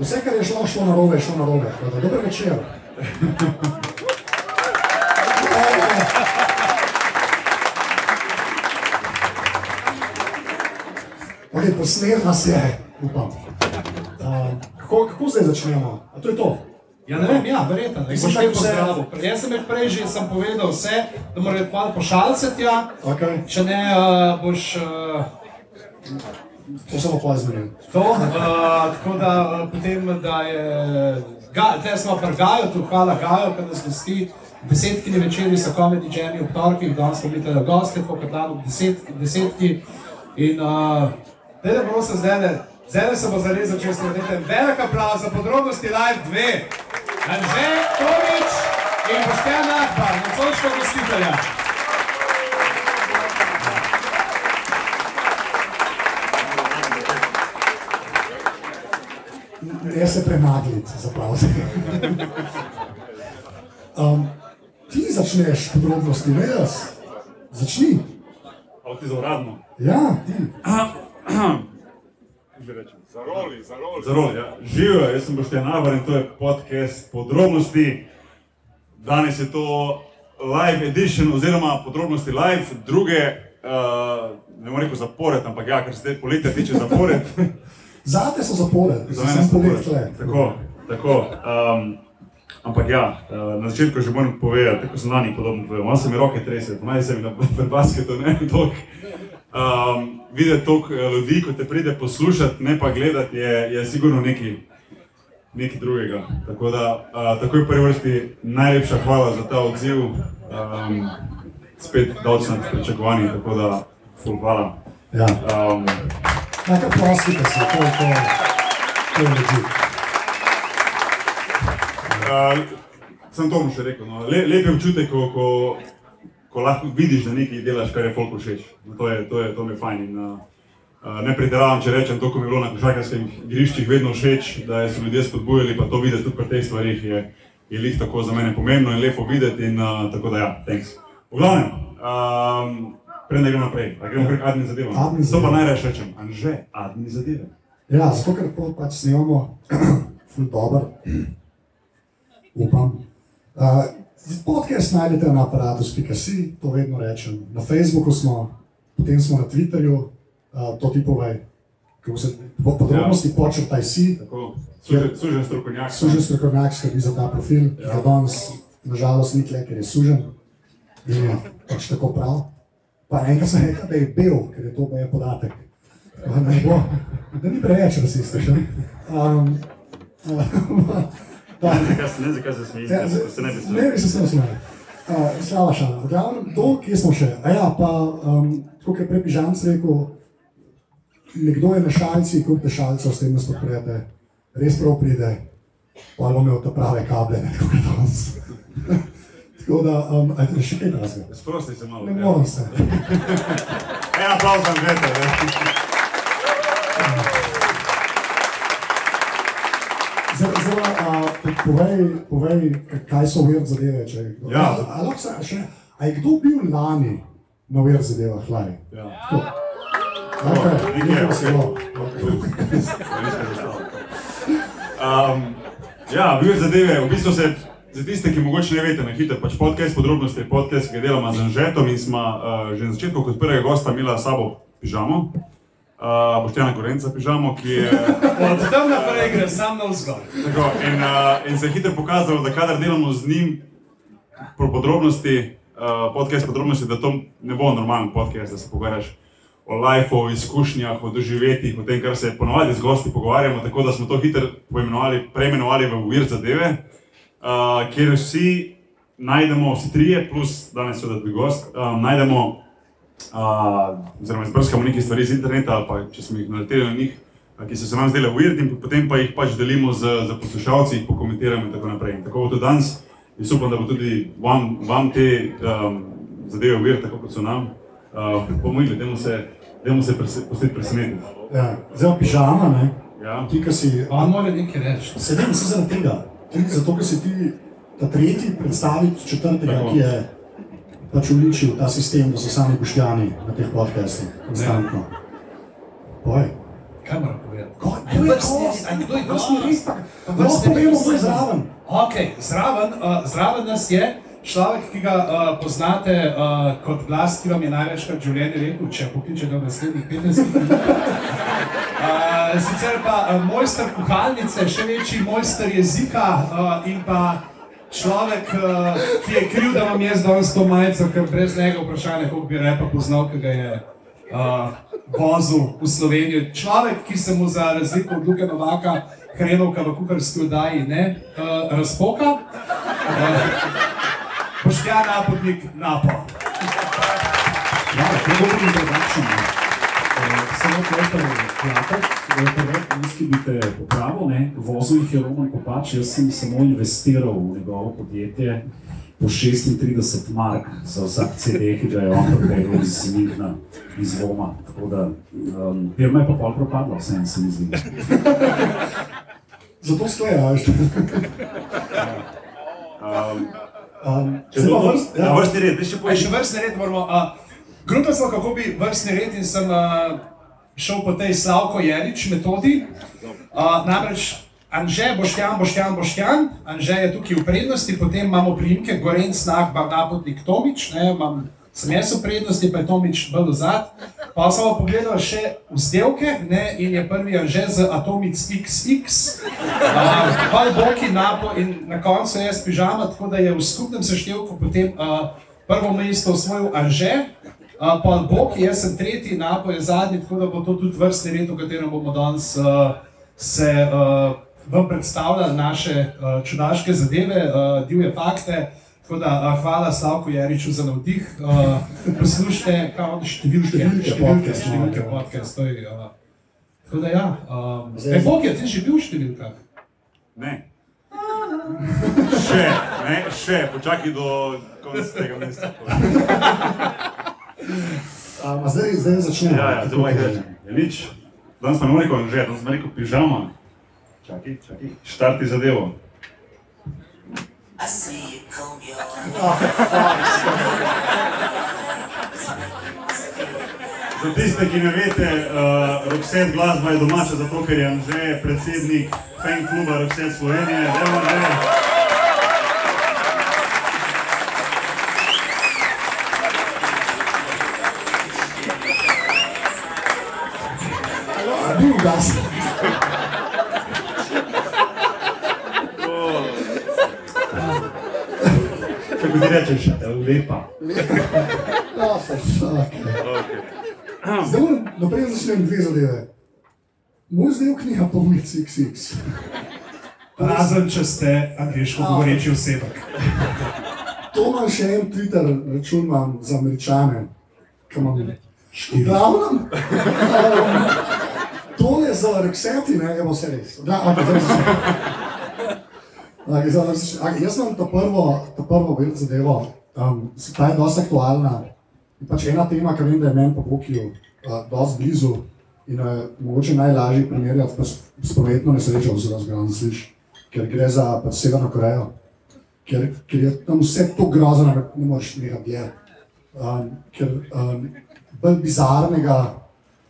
Vse, kar je šlo, šlo na robe, je šlo na robe. Tako da, Dober večer. Okay, posnel nas je, upam. Uh, kako, kako zdaj začnemo? A to je to. Ja, ne vem, ja, verjetno. Ne boš vse- pozdravil. Jaz sem jih prej že sem povedal vse, da morajo malo pošalce tja. Okay. Če ne, uh, boš uh, To samo pozmenim. to. Uh, tako da uh, potem, da je. Te smo pri Gaju, tu hvala Gaju, ki nas gosti. Desetki večeri so komedi džemi v torkih, danes smo bili tudi gosti, po Katlanu, deset, desetki. In uh, da ne prosim zdaj, zdaj se bo zares začel slediti. Velik aplauz za podrobnosti Live 2. Anže Tomič in Boštjan Ahbar, nocojšnjo gostitelja. Ne se prenagliti, zapraviti. Um, ti začneš podrobnosti, ne jaz. Začni. Ali ti zauradno? Ja, ti. Zaroli, zaroli. Zaroli, ja. Živijo, jaz sem Boštjan Avar in to je podcast podrobnosti. Danes je to live edition oziroma podrobnosti live, druge, uh, ne morem reči zapored, ampak ja, ker se te poletje tiče zapored. Zate so zapored, Za mene sem so zapored. tle. Tako, tako. Um, ampak ja, uh, na začetku že moram povedati, tako sem lani podobno povedal, malo se mi roke trese, malo se mi na basketu ne toliko. Um, videti toliko eh, ljudi, ko te pride poslušati, ne pa gledati, je, je sigurno nekaj, nekaj drugega. Tako da, uh, takoj v prvi vrsti najlepša hvala za ta odziv, um, spet nad pričakovanji, tako da, ful hvala. Ja. Um, Neka prostite se, to je to. To je leži. Uh, sem to mu še rekel. No. Le, lep je občutek, ko, ko, ko lahko vidiš, da nekaj delaš, kar je folku všeč. No, to, je, to, je, to mi je fajn. In, uh, ne pretiravam, če rečem to, ko mi je bilo na košarkarskih igriščih vedno všeč, da so ljudje spodbujali, pa to videti tudi pri teh stvarih je, je lih tako za mene pomembno in lepo videti. In, uh, tako da ja, thanks. V glavnem, um, preden gremo naprej, a gremo kar admin. Admin To pa zadeve. najraje rečem, anže, admin zadeve. Ja, zato ker to pač snemamo, ful dobro, upam. Uh, podcast najdete na aparatus.si, to vedno rečem. Na Facebooku smo, potem smo na Twitterju, uh, to ti povej. Se po podrobnosti ja. počrtaj si, sužen, strokovnjak. sužen strokovnjak skrbi za ta profil, ki ga danes nažalost ni tle, ker je sužen. In je pač tako prav. Pa enkrat sem rekel, da je bil, ker je to je podatek. Ne bo, da ni preveč rasističen. Um, da, Ne, zakaj se- smejiš, ja, se ne bi smel. ne bi se smel smejati. Uh, Slava šala. V glavnem, to, kje smo še? A ja, pa, um, tako je prej Pižanc rekel, nekdo je na šalci, kup te šalcev, s tem nas podprete, res prav pride, pa bomo imeli te prave kable, ne tako kot danes. tako da, um, a je še kaj razga? Sprosti se malo. Ne ja. moram se. En aplauz za Anžeta. ne. Zdaj, zdaj, a, po- povej, povej, kaj so vir zadeve. Če, Ja. A, a, se- še, a je kdo bil lani na vir zadevah, lani? Ja. Okay, nekje, nekaj ok. se je bilo. Um, ja, bil zadeve, v bistvu se, za tiste, ki mogoče ne veste, na hitro, pač podcast podrobnosti je podcast, ki ga delamo z Anžetom in smo uh, že na začetku kot prvega gosta imela sabo pižamo. Uh, Boštjana Korenca pižamo, ki je Od tam naprej gre sam na vzgor. Tako, in, uh, in se je hitro pokazalo, da kadar delamo z njim po podrobnosti, uh, podcast podrobnosti, da to ne bo normalen podcast, da se pogovarjaš o lifeu, o izkušnjah, o doživetjih, o tem, kar se ponovadi z gosti pogovarjamo. Tako da smo to hitro poimenovali, preimenovali v Vir zadeve, uh, kjer vsi najdemo, vsi trije, plus danes seveda tudi gost, um, najdemo uh, oziroma izbrskamo nekaj stvari iz interneta, ali pa če smo jih naleteli na njih, a, ki so se nam zdele weird, in potem pa jih pač delimo z, z poslušalci, jih pokomentiramo in tako naprej. In tako bo tudi danes, in upam, da bo tudi vam, vam te um, zadeve weird, tako kot so nam. Uh, videli, dajmo se, dajmo se pustiti presenetiti. Ja, zdaj pižama, ne? Ja. Ti, ki si. On mora nekaj reči. Sedim se zaradi tega. Zato, ker si ti ta tretji predstavnik četrtega, ki je pač uničil ta sistem, da so sami boštjani na teh podcastih, konstantno. Povej. Kaj moram povedati? Kaj- En kdo je vrstni gost? red, a kdo je Vrstni gost? red, pa- Pa lahko vrstni red, povemo, mislim, kdo je zraven. Ok, zraven, uh, zraven nas je človek, ki ga uh, poznate uh, kot glas, ki vam je največkrat v življenju rekel, če pokličete v naslednjih 15 minut. Uh, sicer pa uh, mojster kuhalnice, še večji mojster jezika uh, in pa človek, uh, ki je kriv, da vam jaz danes to majico, ker brez njega vprašanje, koliko bi repa poznal, ki ga je uh, vozil v Slovenijo. Človek, ki se mu za razliko od Luka Novaka, hrenovka v kuharski oddaji ne uh, razpoka. Uh, Poštja napotnik napo. Ja, to dobro introduction. ne. Eh, Samo to je kratek, da je prvi viski bi te popravil, ne, vozil jih je Roman Kopač, jaz sem samo investiral v njegovo podjetje po 36 mark za vsak CD, ki ga je on prepeljal iz Münchna, iz Roma. Tako da, um, firma je pa pol propadla, vseeno se mi zdi. Zato sklejaš. Um, Um, če zdaj pa bo vrst- ja. ja. vrsti red, Pa poveš. še vrstni red moramo. Uh, Grupa smo, kako bi vrstni red in sem uh, šel po tej Slavko Jerič metodi. Uh, namreč Anže, Boštjan, Boštjan, Boštjan, Anže je tukaj v prednosti, potem imamo primke Gorenc, Nah, Napotnik, Tomič, ne, imam, sem jaz v prednosti, pa je Tomič bolj vzad. Pa pa pogledal še vzdevke ne, in je prvi Anže z Atomic XX, uh, pa Boki, Napo in na koncu jaz pižama, tako da je v skupnem seštevku potem uh, prvo mesto osvojil Anže. Uh, pa Bog, jaz sem tretji, Napo je zadnji, tako da bo to tudi vrstni red, v katerem bomo danes uh, se uh, predstavljali naše uh, čudaške zadeve, uh, divje fakte. Tako da uh, hvala Slavku Jariču za navdih. Uh, poslušajte, kaj on številke, Številke, številke, podcast, številke, no, podcast. To je, uh, tako da ja, um, Zdaj- e, Bog je, ti si bil v številkah. Ne. Še, ne, še, počakaj do konca tega mesta. Um, a zdaj, zdaj začnemo. Ja, ja, reči. Ja, nič. Danes smo ne rekel, že, danes smo rekel pižama. Čakaj, čakaj. Štarti zadevo. I see you comb your Za tiste, ki ne vete, uh, Roxette glasba je domača, zato ker je Anže predsednik fan kluba Roxette Slovenije. Anže. Bil gas. Kako ti rečeš, lepa. Oh, for fuck. Okay. Zdaj naprej začnem dve zadeve. Moj zdaj knjiga Atomic XX. Razen, če ste angliško govoreči osebek. To imam še en Twitter račun imam za američane, ki imam v glavnem. Um, tole za Rexeti, ne, evo se res. Da, okay, zdaj začnem. Jaz imam to prvo, to prvo vel zadevo, um, se- ta je dosti aktualna. In pač ena tema, ki vem, da je meni po Bokiju uh, dosti blizu in uh, mogoče najlažje primerjati pa s, s prometno nesrečo, oziroma zgradno sliš, ker gre za pač Severno Korejo ker, ker je tam vse to grozno, da ne moreš nekaj delati. Um, ker um, bolj bizarnega,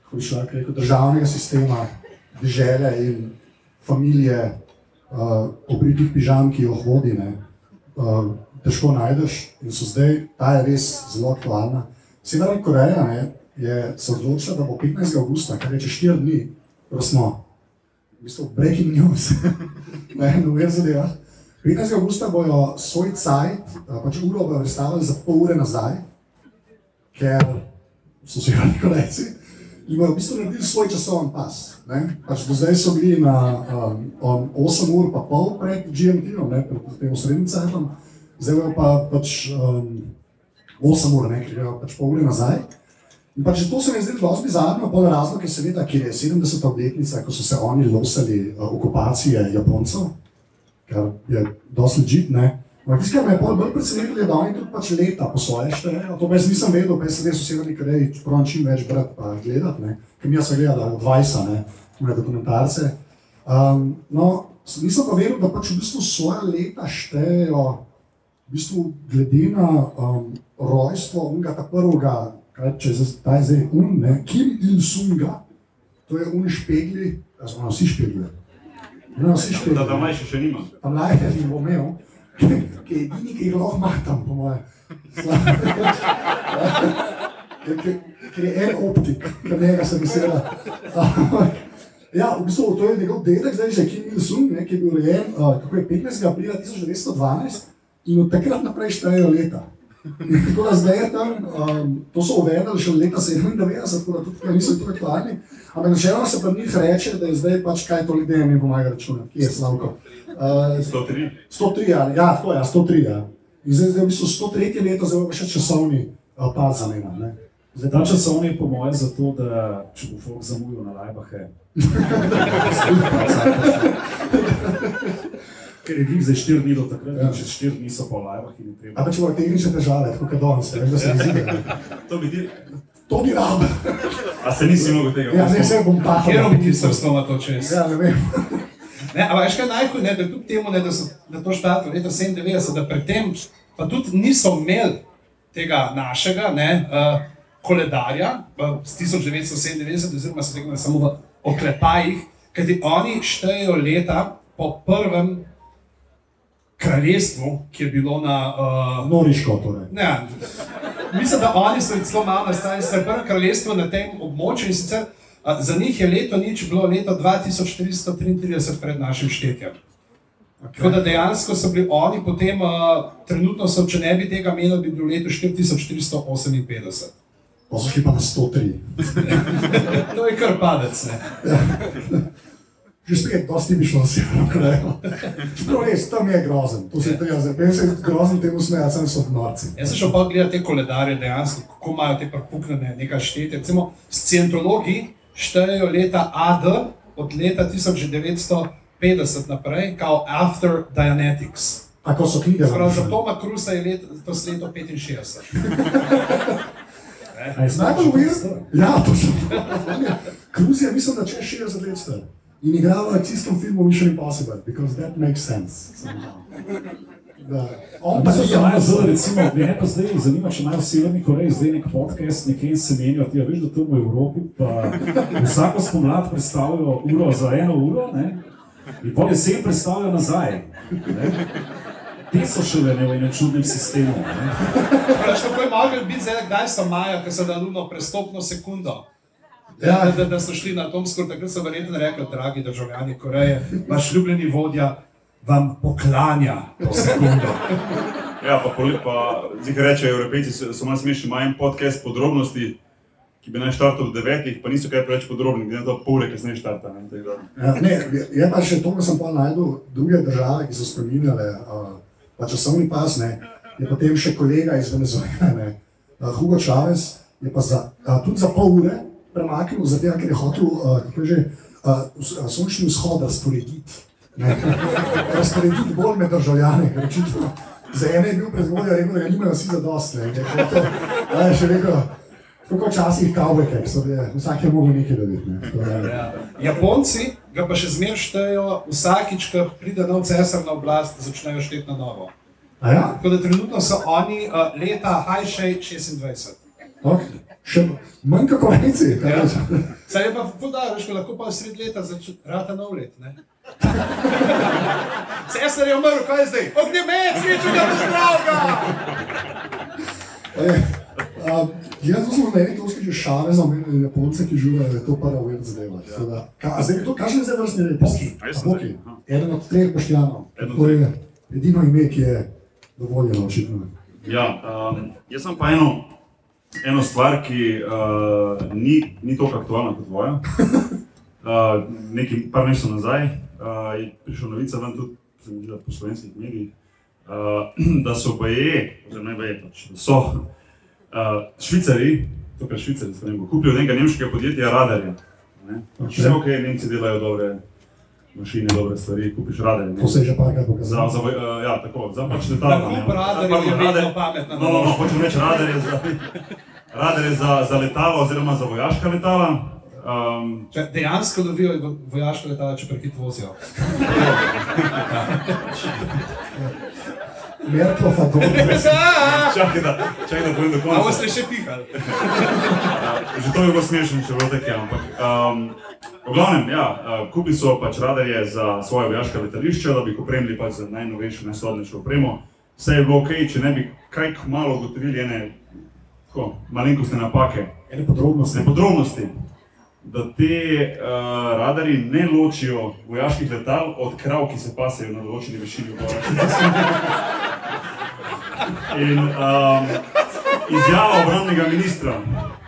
kako bi človek rekel, državnega sistema, države in familije, uh, obritih pižam, ki jo hodi, ne, uh, težko najdeš. In so zdaj, ta je res zelo aktualna. Severna Koreja ne, je se odločila, da bo 15. augusta, kar je čez 4 dni, ko smo v bistvu breaking news, ne, novinar zadeva. 15. augusta bojo svoj cajt, a, pač uro bojo predstavili za pol ure nazaj, ker so se radi kolekci in bojo v bistvu naredili svoj časovni pas. Pač do zdaj so bili na um, on 8 ur pa pol pred GMT-om, ne, pred tem srednjim cajtom, zdaj bojo pa pač um, 8 ur, ne, ker grejo pač pol ure nazaj. In pač to se mi zdi zelo bizarno, pol razlog je seveda, ker je 70. obletnica, ko so se oni losali uh, okupacije Japoncev, kar je dosti legit, ne. Ampak tisto, kar me je bolj presenetilo, je, da oni tudi pač leta po svoje štejejo. To jaz nisem vedel, pa sem res v Severni Koreji, čeprav čim več brati pa gledati, ne. Ker mi jaz sem gledal od Vajsa, ne, moje dokumentarce. Um, no, nisem pa vedel, da pač v bistvu svoje leta štejejo, v bistvu glede na um, rojstvo unga ta prvega, kaj če zdaj- je zdaj un, ne, Kim Il-sunga. to je unišpegli, oziroma vsi špegli. No, vsi špegli. Da, da mlajši še nima. Tam najprej jih bom imel, ki je edini, ki jih lahko matam, po mojem. Ker, je en optik, ki njega sem vesela. Ja, v bistvu to je njegov dedek, zdaj že Kim Il-sung, ki je bil rojen uh, je 15. aprila 1912 in od takrat naprej štejejo leta. Tako da zdaj je tam, um, to so uvedli še leta 97, tako da tudi tukaj niso tako aktualni. Ampak načeloma se pa njih reče, da je zdaj pač kaj to ljudem ne pomaga računati, kje je Slavko. Uh, 103. 103, ja, ja, tako je, ja, 103. Ja. In zdaj, zdaj v bistvu 103 leto, zdaj pa še časovni uh, pas zanima. ne. Zdaj, ta časovni je po mojem zato, da če bo folk zamujal na lajbahe. Ker je bil zdaj 4 dni do takrat, Ja. čez 4 dni so pa v lajbah in treba. Ampak če imajo tehnične težave, tako kot danes, veš, da se izide. To bi ti. To bi rad. A se nisi mogel tega Ja, zdaj se bom tako. Kjer ministrstvo ima to čez? Ja, ne vem. Ne, ampak veš kaj najhuje, ne, da kljub temu, ne, da so da to štartali leta 97, da predtem pa tudi niso imeli tega našega ne, uh, koledarja v- z 1997, oziroma se tega samo v oklepajih, kajti oni štejejo leta po prvem kraljestvu, ki je bilo na uh, Noriško torej. Ne, mislim, da oni so celo malo nastali, so prvo kraljestvo na tem območju in sicer a, za njih je leto nič bilo leto 2433 pred našim štetjem. Tako da dejansko so bili oni potem, a, trenutno so, če ne bi tega imeli, bi bilo leto 4458. Pa so šli pa na 103. To je kar padec. Ne? Že spet, dosti bi šlo si na Korejo. Prav res, tam je grozen. To se treba zdaj. Se je grozen temu smejati, sem so norci. Jaz sem šel pa gledati te koledarje, dejansko, kako imajo te prepuknjene nekaj štetje. Recimo, scientologi štejejo leta AD od leta 1950 naprej, kao After Dianetics. Tako so knjige. Prav za. Toma Cruza je let, to s leto 65. A je Najbolj slabo, weird, ja, to so. Kruz je, mislim, da če 60 let star. In igra v akcijskem filmu Mission Impossible, because that makes sense. somehow. Da, on pa se imajo je zelo, recimo, mene pa zdaj zanima, če imajo v Severni Koreji zdaj nek podcast, nekje in se menijo, ti ja, veš, da tam v Evropi pa vsako spomlad predstavljajo uro za eno uro, ne? in pol jesen predstavljajo nazaj. Ne? Te so šele ne v enem čudnem sistemu. Ne? Prav, kako je mogel biti zdaj, kdaj so Maja, ki so dali luno prestopno sekundo. Ja. Da, da, da so šli na Tomsko, takrat so verjetno rekli, dragi državljani Koreje, vaš ljubljeni vodja vam poklanja to sekundo. Ja, pa, pa zdaj rečejo, Evropejci so, so malo smešni, imajo en podcast podrobnosti, ki bi naj štartal ob devetih, pa niso kaj preveč podrobni, glede na to pol ure, kasneje štarta. Ne. Ja, ne, je- je pa še to, da sem pa najdel druge države, ki so spremenjale uh, pa časovni pas. Ne, je potem še kolega iz Venezuele, ne, uh, Hugo Chavez, je pa za, uh, tudi za pol ure premaknil, zato ker je hotel uh, že, uh, sončni vzhod razporediti. Razporediti bolj med državljane, ker očitno za ene je bil predvodja rekel, da ga nimajo vsi zadostne. Ja, še rekel, tako včasih kavbojke, vsak je mogel nekaj dobiti. Ne. Ja. Japonci ga pa še zmeraj štejejo, vsakič, ko pride nov cesar na oblast, začnejo šteti na novo. A ja? Tako da trenutno so oni uh, leta Hajšej 26. Okay. Še manj kot konci. Ja. Saj je pa ko lahko pa sred leta začne nov let. ne? Cesar je umrl, kaj je zdaj? Ognjemet, srečnega zdravega! Jaz sem na eni točki že šale za mene, Japonce, ki živijo, da je to prva uved zadeva. Da- ka- a Zdaj, to kaže zdaj vrstni red. A Poki. zdaj, aha. Eden od treh boštjanov. To je edino ime, ki je dovoljeno očitno. Ja, um, jaz sem pa eno, eno stvar, ki uh, ni, ni tako aktualna kot tvoja. Uh, nekaj par mesecev nazaj uh, je prišla novica ven tudi se mi zdi, da po slovenskih medijih, uh, da so baje, oziroma ne baje, pač, da so uh, švicari, to kar švicari, ne bo, kupili od enega nemškega podjetja radarja. ne. Vse ok, Nemci delajo dobre mašine, dobre stvari, kupiš ne. To se je že parkrat Za, pokazalo. za, voj- uh, ja, tako, za pač letalno. Radarjev Pardon, je vedno radar- pametna No, no, no, hočem reči, radar je za, radar je za, za letalo oziroma za vojaška letala. Um, Če dejansko lovijo vo- vojaške letala, če prekit vozijo. Merklo, Fagor, čakaj, da, čakaj, da povem do konca. boste še pihali? Že to je bilo smešno, če bilo tako, ampak um, V glavnem, ja, uh, kupili so pač radarje za svoje vojaške letališča, da bi jih opremili pač z najnovejšo, najsodnejšo opremo. Vse je bilo ok, če ne bi kaj malo ugotovili ene tako, malenkostne napake, Ene podrobnosti. ne podrobnosti. Da te uh, radarji ne ločijo vojaških letal od krav, ki se pasejo na določeni višini gorah. In um, izjava obrambnega ministra,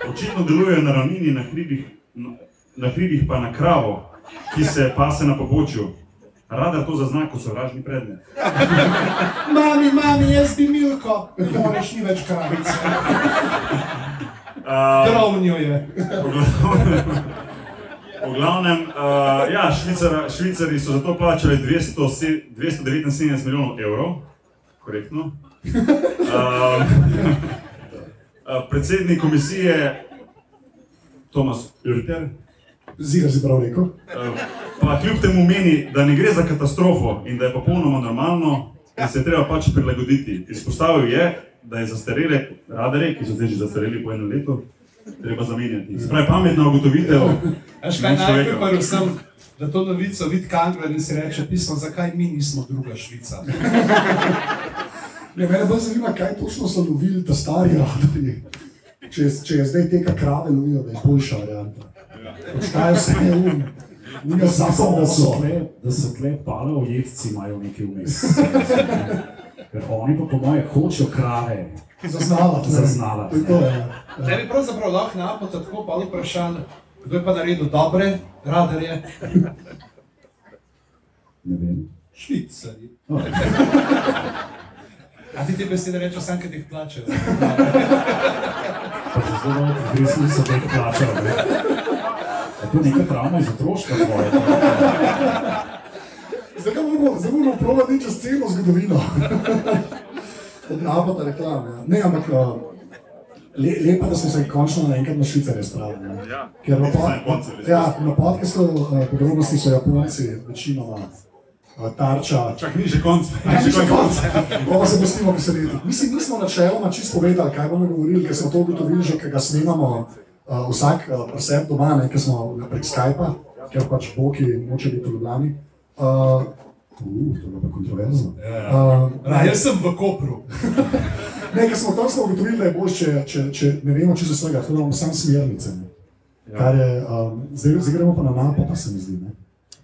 očitno delujejo na ravnini, na hribih, na, na hribih pa na kravo, ki se pase na pobočju. Radar to zazna kot sovražni predmet. Mami, mami, jaz bi Milko, moraš ni več kravice. Uh, Grovnjo je. V glavnem, uh, ja, Švicara, Švicari so za to plačali 200, se- 279 milijonov evrov, korektno. Uh, predsednik komisije Tomas Urter Ziga si prav rekel. uh, pa kljub temu meni, da ne gre za katastrofo in da je popolnoma normalno, da se je treba pač prilagoditi. Izpostavil je, da je zastarele radare, ki so zdaj že zastareli po enem letu, treba zamenjati. Spravi pametna ugotovitev. Veš kaj najprej pa vsem, da to novico vidi Kangler in si reče pismo, zakaj mi nismo druga Švica. Ne, mene bolj zanima, kaj točno so lovili ta stari radarji. Če, če je zdaj teka krave lovijo, da je boljša varianta. Kaj vse je um. Jaz samo, da so tle, da so tle paleojedci imajo nekaj vmes. Ker oni pa po moje hočejo krave. Zaznavati. ne. Zaznavati, To je to, ja. Ne bi pravzaprav lahko napad tako pa vprašal, kdo je pa naredil dobre radarje? Ne vem. Švicari. Oh, A ti te besede rečeš, sam, ki jih plačajo. pa že zelo dobro, res niso teh plačali. ne. Je to neka travma iz otroštva tvoje? Zdaj ga moramo, zdaj moramo provati čez celo zgodovino. Od napada reklame. Ja. Ne, ampak uh, le, lepo, da smo se končno naenkrat na Švicare spravili. Ja. Ker na, pod, ja, na podkastu uh, podrobnosti so Japonci večinoma uh, tarča. Čak ni že konc. Ja, ni še konc. Bomo se pustimo veseliti. Mislim, nismo načeloma čisto povedali, kaj bomo govorili, ker smo to ugotovili že, ker ga snemamo uh, vsak uh, pri sebi doma, ne, ker smo prek Skypa, ker pač Boki noče biti v Ljubljani. Uh, uh, to je pa kontroverzno. Uh, Ja, jaz sem v Kopru. ne, ker smo tam smo ugotovili, da je bolj, če, če, če ne vemo čisto vsega, tako da imamo samo smernice. Kar je, um, zdaj, zdaj gremo pa na napad, pa se mi zdi. Ne.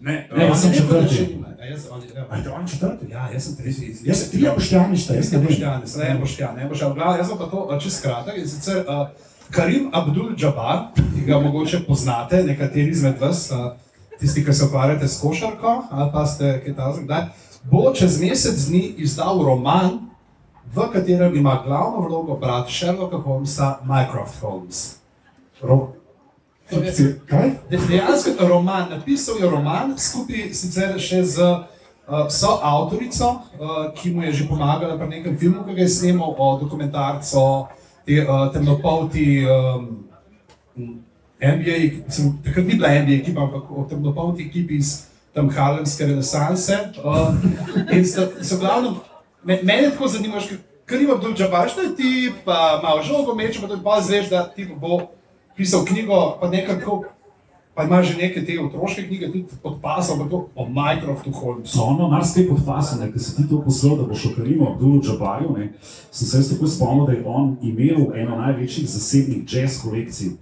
Ne, Ne, jaz sem Ne, četrti. A jaz, ali, ja. A je to on četrti? Ja, jaz sem tretji. Jaz sem tri poštjani šta, jaz Jaz ne sem vem. pošten, zdaj je pošten, ne boš glavno. Jaz sem pa to uh, čez kratek in sicer uh, Karim Abdul Jabbar, ki ga mogoče poznate, nekateri izmed vas, uh, tisti, ki se ukvarjate s košarko ali pa ste kaj takega, bo čez mesec dni izdal roman, v katerem ima glavno vlogo brat Sherlocka Holmesa, Mycroft Holmes. Ro-. Kaj? De- Dejansko je roman, napisal je roman, skupaj sicer še z uh, soavtorico, uh, ki mu je že pomagala pri nekem filmu, ki ga je snemal o dokumentarcu, te uh, temnopolti um, NBA, mislim, takrat ni bila NBA ekipa, ampak o temnopolti ekipi iz tam Harlemske renesanse. Uh, in so, so glavno, me, mene tako zanimivo, ker ima Abdul Jabbar, što je ti, pa malo žogo meče, pa to pa zveš, da ti bo pisal knjigo, pa nekako, pa ima že neke te otroške knjige, tudi pod pasom, pa to o Minecraftu Holmesu. So ono marsikaj podpasane, ker si ti to poslal, da boš o Karimu Abdulu Džabarju, ne, sem se jaz tako spomnil, da je on imel eno največjih zasebnih jazz kolekcij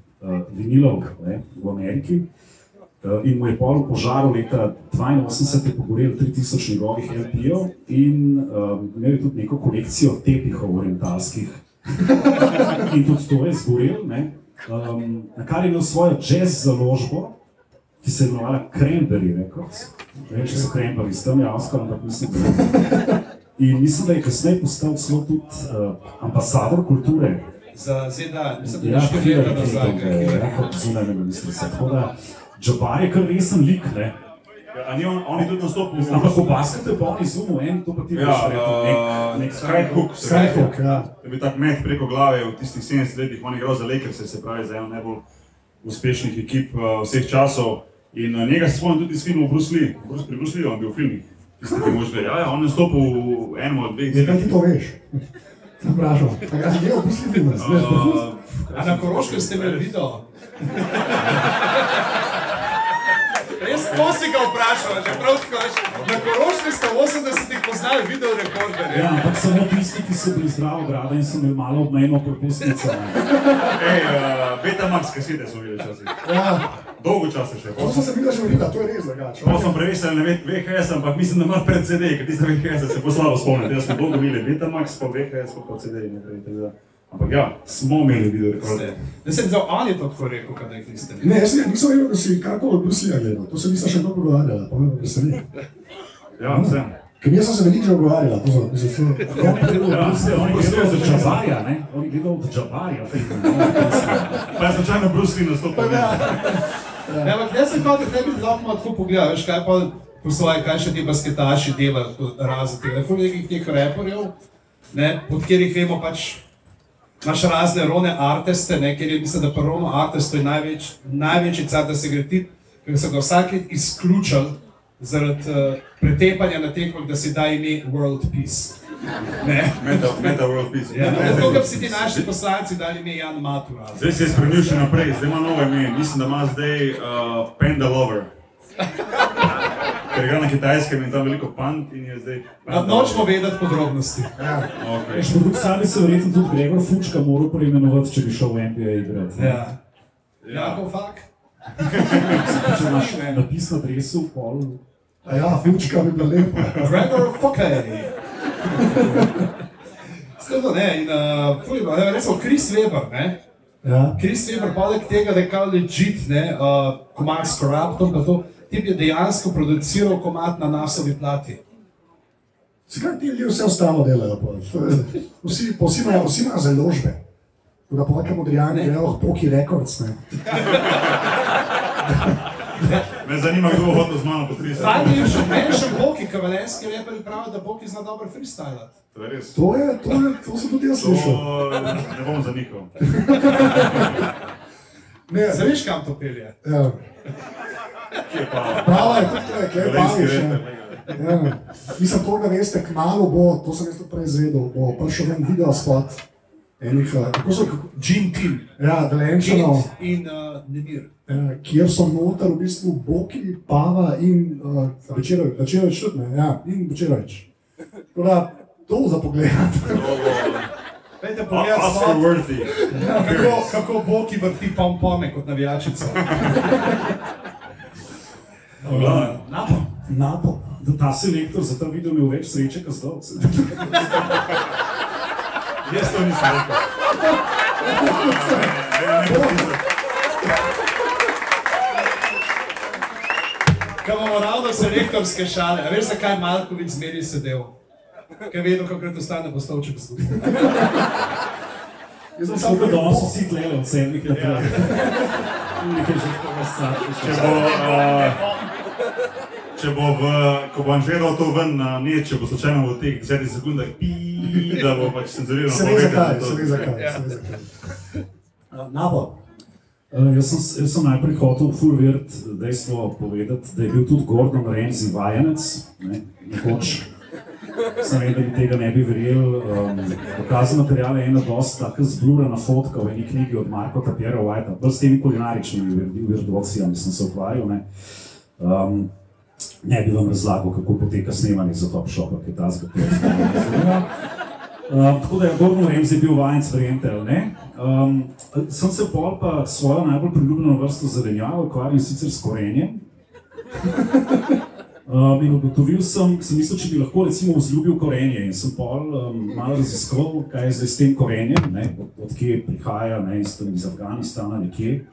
vinilov ne, v Ameriki. Uh, in mu je pol v požaru leta 82 pogorelo 3000 njegovih LP-jev in um, imel je tudi neko kolekcijo tepihov orientalskih. in tudi to je zgorel, ne, um, na kar je imel svojo jazz založbo, ki se je imenovala Cranberry Records. Ne vem, če so Cranberry s tem javskal, ampak mislim, da ne. In mislim, da je kasneje postal celo tudi uh, ambasador kulture. Za ZDA, mislim, da Ja, je štiri Hillary leta nazaj. Clinton, kaj je. ja, kot zunanja ministrica. Tako da Džabar je kar resen lik, ne. A ni on, on je tudi nastopil v Ampak ko baskate pa oni zumo en, to pa ti Ja, veš, nek, uh, nek Skyhook. Skyhook, ja. Je bil tak met preko glave v tistih 70 letih, on je igral za Lakers, se pravi za eno najbolj uspešnih ekip uh, vseh časov. In uh, njega se spomnim tudi iz filmov Bruce Lee. Bruce, pri Bruce Lee on bil v filmih. Tisti, ki možeš vedeti. Ja, ja, on je nastopil v enem od dveh Zakaj ti to veš? Vprašal. A ga si gledal, pusti film, veš, Uh, A na Koroškem ste imeli video? Res to si ga vprašal, že prav tako. Na Koroški sta v 80-ih poznali video rekorderje. Ja, ampak samo tisti, ki so bili zdravo grada in so imeli malo obmejno propustnico. ne. Ej, uh, Betamax kasete so videli časih. Ja, Dolgo časa še. to sem se videl že videla, to je res drugače. Pa sem prevesel na VHS, ampak mislim, da ima pred CD, ker tiste VHS se bo slabo spomniti. Jaz sem dolgo imel Betamax, pa VHS, pa pa CD tako da. Ampak ja, smo imeli video rekorde. Da sem zdaj ali to tako rekel, jih niste videli. Ne, jaz ne- nisem vedel, da si karkoli od Bruslija gledal, to se nisem še dobro pogovarjala, pa me veseli. Ja, sem. Ker jaz sem se veliko že pogovarjala, to so, mislim, to, On je gledal on je gledal od Džabarja, ne? On je gledal od Džabarja, film. Pa je slučajno Bruce Lee nastopil. Ja, ampak jaz sem kot da bi lahko tako pogledal, veš kaj pa po svoje, kaj še ti basketaši delajo, razen tako nekih teh reporjev, ne, od katerih vemo pač, imaš razne rone artiste, ne, ker je mislim, da pa rono artisto je največ, največji car, da se gre ti, ker so ga vsakeč izključili zaradi uh, pretepanja na tekmah, da si da ime World Peace. Ne. Meta, meta World Peace. Ja, tako kot si ti naši poslanci dali ime Jan Matura. Zdaj se je spremenil še naprej, zdaj ima novo ime, mislim, da ima zdaj uh, Panda Lover. Ker igra na kitajskem in tam veliko pand in je zdaj. No, nočemo vedeti podrobnosti. Okay. Po drugi strani se verjetno tudi Gregor Fučka moral preimenovati, če bi šel v NBA igrati. ne. Ja. Jako fak? Če imaš napis na dresu, pol. a ja, fučka bi bila lepa. Gregor Fokej. Skratka, ne, in uh, ful, ne, recimo Chris Weber, ne. Ja, Chris Weber, poleg tega, da je kao legit, ne, uh, komad s Corruptom, pa to, tip je dejansko produciral komad na nasovi plati. zakaj ti ljudje vse ostalo delajo? To je- Vsi, vsi imajo, vsi imajo založbe. Tako da polka modrijani grejo, poki rekords, ne. Me zanima, kdo bo hodil z mano po 30. Fajn je še, meni še Boki, kavalenski reperi pravijo, da Boki zna dobro freestylati. To je res. To je, to je, to sem tudi jaz slišal. Ne bom zanikal. Ne, Zaveš, kam to pelje? ja. Kje pa? Prava je tudi tukaj, kaj Slovenski baviš. reper, Ja. Mislim, to, da veste, kmalo bo, to sem jaz tudi prej izvedel, bo prišel en video spot enih, eh, kako so, Gin Team. ja, Delenčanov, in uh, Nemir. Eh, kjer so noter v bistvu Boki, Pava in uh, Večerovič, Večerovič tudi, ne, ja, in Večerovič. Tako da, to za pogled. Pejte pogledat Oscar spot, worthy. kako, kako Boki vrti pompome kot navijačica. Napo. Napo. Da ta selektor za ta video imel več sreče, kot zdaj. Jaz to nisem rekel. imamo ravno selektorske šale, a veš zakaj je Malkovič zmeri sedel? Ker vedno, kako to stane, bo stolček zgubil. Jaz sem Samo da danes vsi tlele od sedmih let. Nekaj že tako Če bo, uh, če bo v, ko bo Anžel dal to ven na net, če bo slučajno v teh 10 sekundah, pi, da bo pač cenzurirano Se ve povedal, zakaj, se ve zakaj. se ve zakaj. Eh, Napo. Uh, jaz, sem, jaz sem najprej hotel full virt dejstvo povedati, da je bil tudi Gordon Ramsay vajenec, ne, nekoč. Sem vedel, da bi tega ne bi verjel. Um, dokazan material je ena dosta tako zblurana fotka v eni knjigi od Marka Tapiera Whitea, bolj s temi kulinaričnimi vir- virtuocijami sem se ukvarjal. Ne. Um, ne bi vam razlagal, kako poteka snemanje za Top Shop, ki je ta zgodba. Um, tako da je Gordon Ramsay bil vajenc, verjete ali ne. Um, sem se pol pa svojo najbolj priljubljeno vrsto zelenjave ukvarjal sicer s korenjem. Um, in ugotovil sem, sem mislil, če bi lahko recimo vzljubil korenje in sem pol um, malo raziskal, kaj je zdaj s tem korenjem, ne, od, od kje prihaja, ne, iz, iz Afganistana nekje.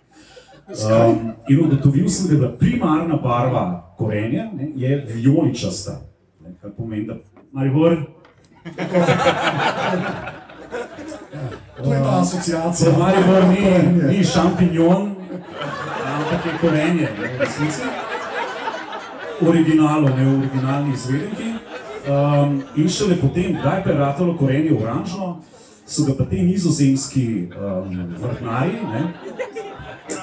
Um, in ugotovil sem, da je bila primarna barva korenja ne, je vijoličasta. Ne, kar pomeni, da Maribor, To je ta asociacija. Za Maribor ni, ni šampinjon, ampak je korenje. v resnici. Originalo, ne v originalni izvedenki. Um, in šele potem, kdaj pa je ratalo korenje oranžno, so ga pa ti nizozemski um, vrtnari, ne,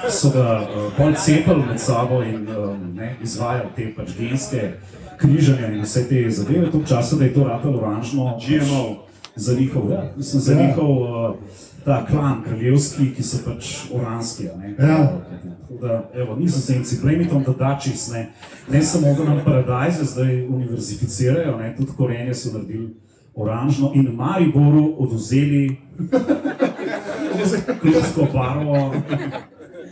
so ga uh, bolj cepili med sabo in um, ne, izvajali te pač genske križanja in vse te zadeve. To časa, da je to ratalo oranžno. GMO. Za njihov, ja, mislim, za Ja. njihov uh, ta klan kraljevski, ki so pač oranski. a Ne? Ja. Da, evo, nizozemci, Blemitom, da dačis, ne, ne samo da nam paradajze zdaj univerzificirajo, ne, tudi korenje so naredili oranžno in Mariboru oduzeli klubsko barvo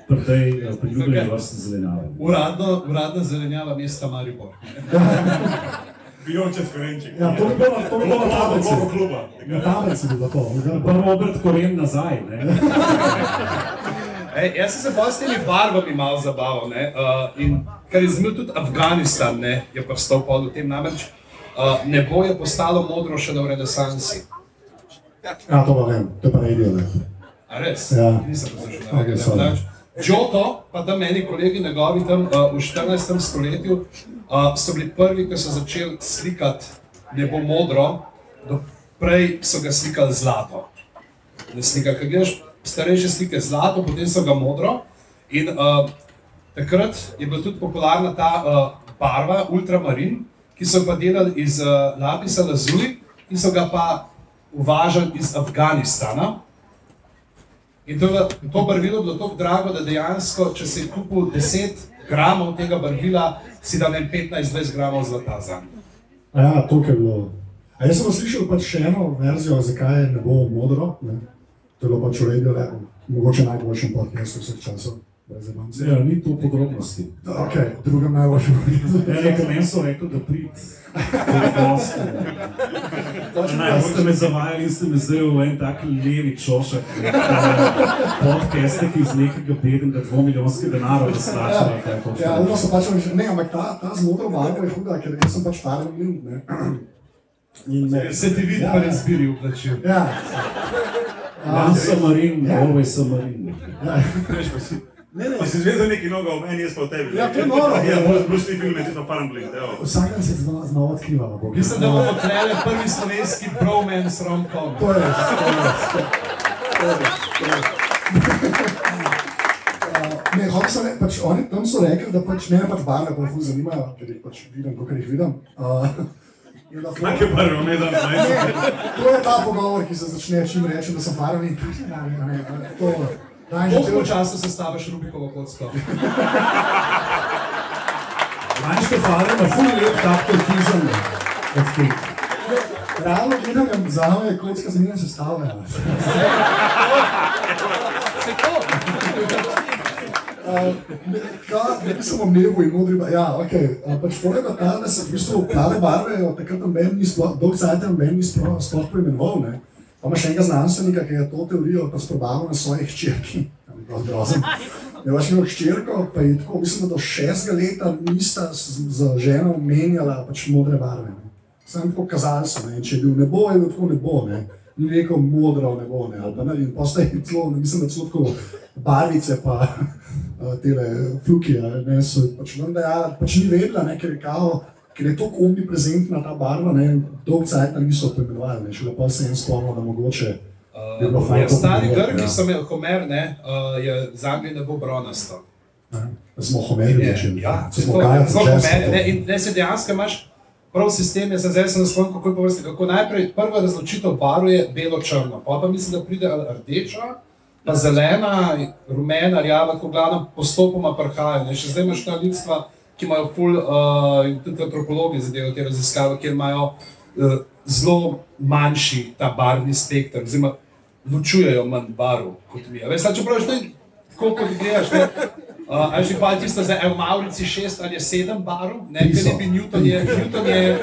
pri tej eh, priljubljeni vrsti zelenjave. Uradno, uradna zelenjava mesta Maribor. Pijoče s korenček. Ja, to bi bilo, to bi bilo na tablici. Logo kluba. Na tablici bi bilo to. Pa Robert Koren nazaj. Ne? Ej, jaz sem se pa s temi barvami malo zabaval. Ne? Uh, in kar je zanimivo, tudi Afganistan ne, je pristal pod v tem namreč. Uh, nebo je postalo modro še v renesansi. Ja, to pa vem, to je pa radio. Ne. A res? Ja. Nisem poslušal. Ok, Okay, sorry. Giotto, pa tam meni kolegi njegovi tam uh, v 14. stoletju uh, so bili prvi, ki so začeli slikati nebo modro, prej so ga slikali zlato. Slika, kaj gledaš starejše slike zlato, potem so ga modro. In uh, takrat je bila tudi popularna ta uh, barva, ultramarin, ki so pa delali iz uh, lapisa lazuli in so ga pa uvažali iz Afganistana. In to, je- to barvilo je bilo tako drago, da dejansko, če si kupil 10 gramov tega barvila, si dal ne 15-20 gramov zlata za njega. Ja, to je bilo. A jaz sem slišal pač še eno verzijo, zakaj ne bo modro. Ne. To je bilo pač v redu, mogoče najboljšem podcastu vseh časov. Zabanci. Ja, ni to podrobnosti. Ok, drugem najboljšem. Ja, nekaj meni so rekli, da prid. Ne, ste me zavajali in ste me zdaj v en tak levi čošek, eh, podcaste, ki iz nekega bednega dvomilijonskega denarja hočete Ja, ono so pač, ne, ampak ta, ta z modro barvo je huda, ker jaz sem pač. Ne. In, ne, Se ti vidi, Ja, pa ja. ne zbiri v plačil. Ja. One submarine, always submarine. Ne, ne. Pa si zvedel neki noga o meni, jaz pa o tebi. Ja, to je noro. Ja, moraš brušni film, je tisto Farmblade, evo. Vsak dan se znova, znova odkriva. Mislim, da bomo tlele prvi slovenski bromance rom-com. To je res, to je res. to- to je to je Ne, sem reči, pač oni tam so rekli, da pač mene pač barve bolj ful zanimajo, ker jih pač vidim, kot jih vidim. Uh, ful- Take barve, ne da ne. To je ta pogovor, ki se začne, čim rečem, da sem faren in tudi ne, ne, ne, ne, to. Že Koliko časa se staviš Rubikovo kocko? Manjška fara ima ful lep tak turkizem. od teh. Realno gledam, za me je kocka zanimiva sestavljena. Se to? Kaj, ne sem omneval in modri, ja, ok. A, Pač fora je pa ta, da se v bistvu plave barve od takrat noben ni sploh, dolg cajt noben ni sploh, sploh poimenoval, ne. Pa ima še enega znanstvenika, ki je to teorijo sprobaval na svoji hčerki. Ja, bi bilo grozno. Je pač imel hčerko, pa je tako, mislim, da do šestega leta nista z, z ženo menjala pač modre barve. Ne. Sam tako kazali so, ne, če je bil nebo, je bil tako nebo, ne. Ni rekel modro nebo, ne, ali pa ne, in postaje celo, ne, mislim, da celo tako barvice pa eh, tele fluki, a ne, so pač vam dejala, pač ni vedela, ne, ker je kao, ker je tako omniprezentna ta barva, ne, dolg cajt niso poimenovali, ne, šele pa se je en spomnil, da mogoče bilo fajn. Ja, stari Grki ja. so imeli Homer, ne, uh, je z Anglije ne bo bronasto. Smo homerji Je, začeli. Ja, smo kajali, zelo jazz, Homer, to. ne, in ne se dejansko imaš prav sistem, jaz sem zdaj sem naslon, kako je po vrsti, kako najprej prva razločitev barv je belo-črno, pa pa mislim, da pride rdeča, pa zelena, rumena, rjava, ko glavno postopoma prihajajo. ne. Še zdaj imaš ta ljudstva, ki imajo ful, uh, tudi antropologi zadevajo te raziskave, kjer imajo uh, zelo manjši ta barvni spektr, oziroma ločujejo manj barv kot mi. A Veš, sad, čeprav je to tako, kot gledaš, ne, Uh, ali že pa tisto, da je v Maurici šest ali je sedem barv, ne, ker je bil Newton, je, Newton je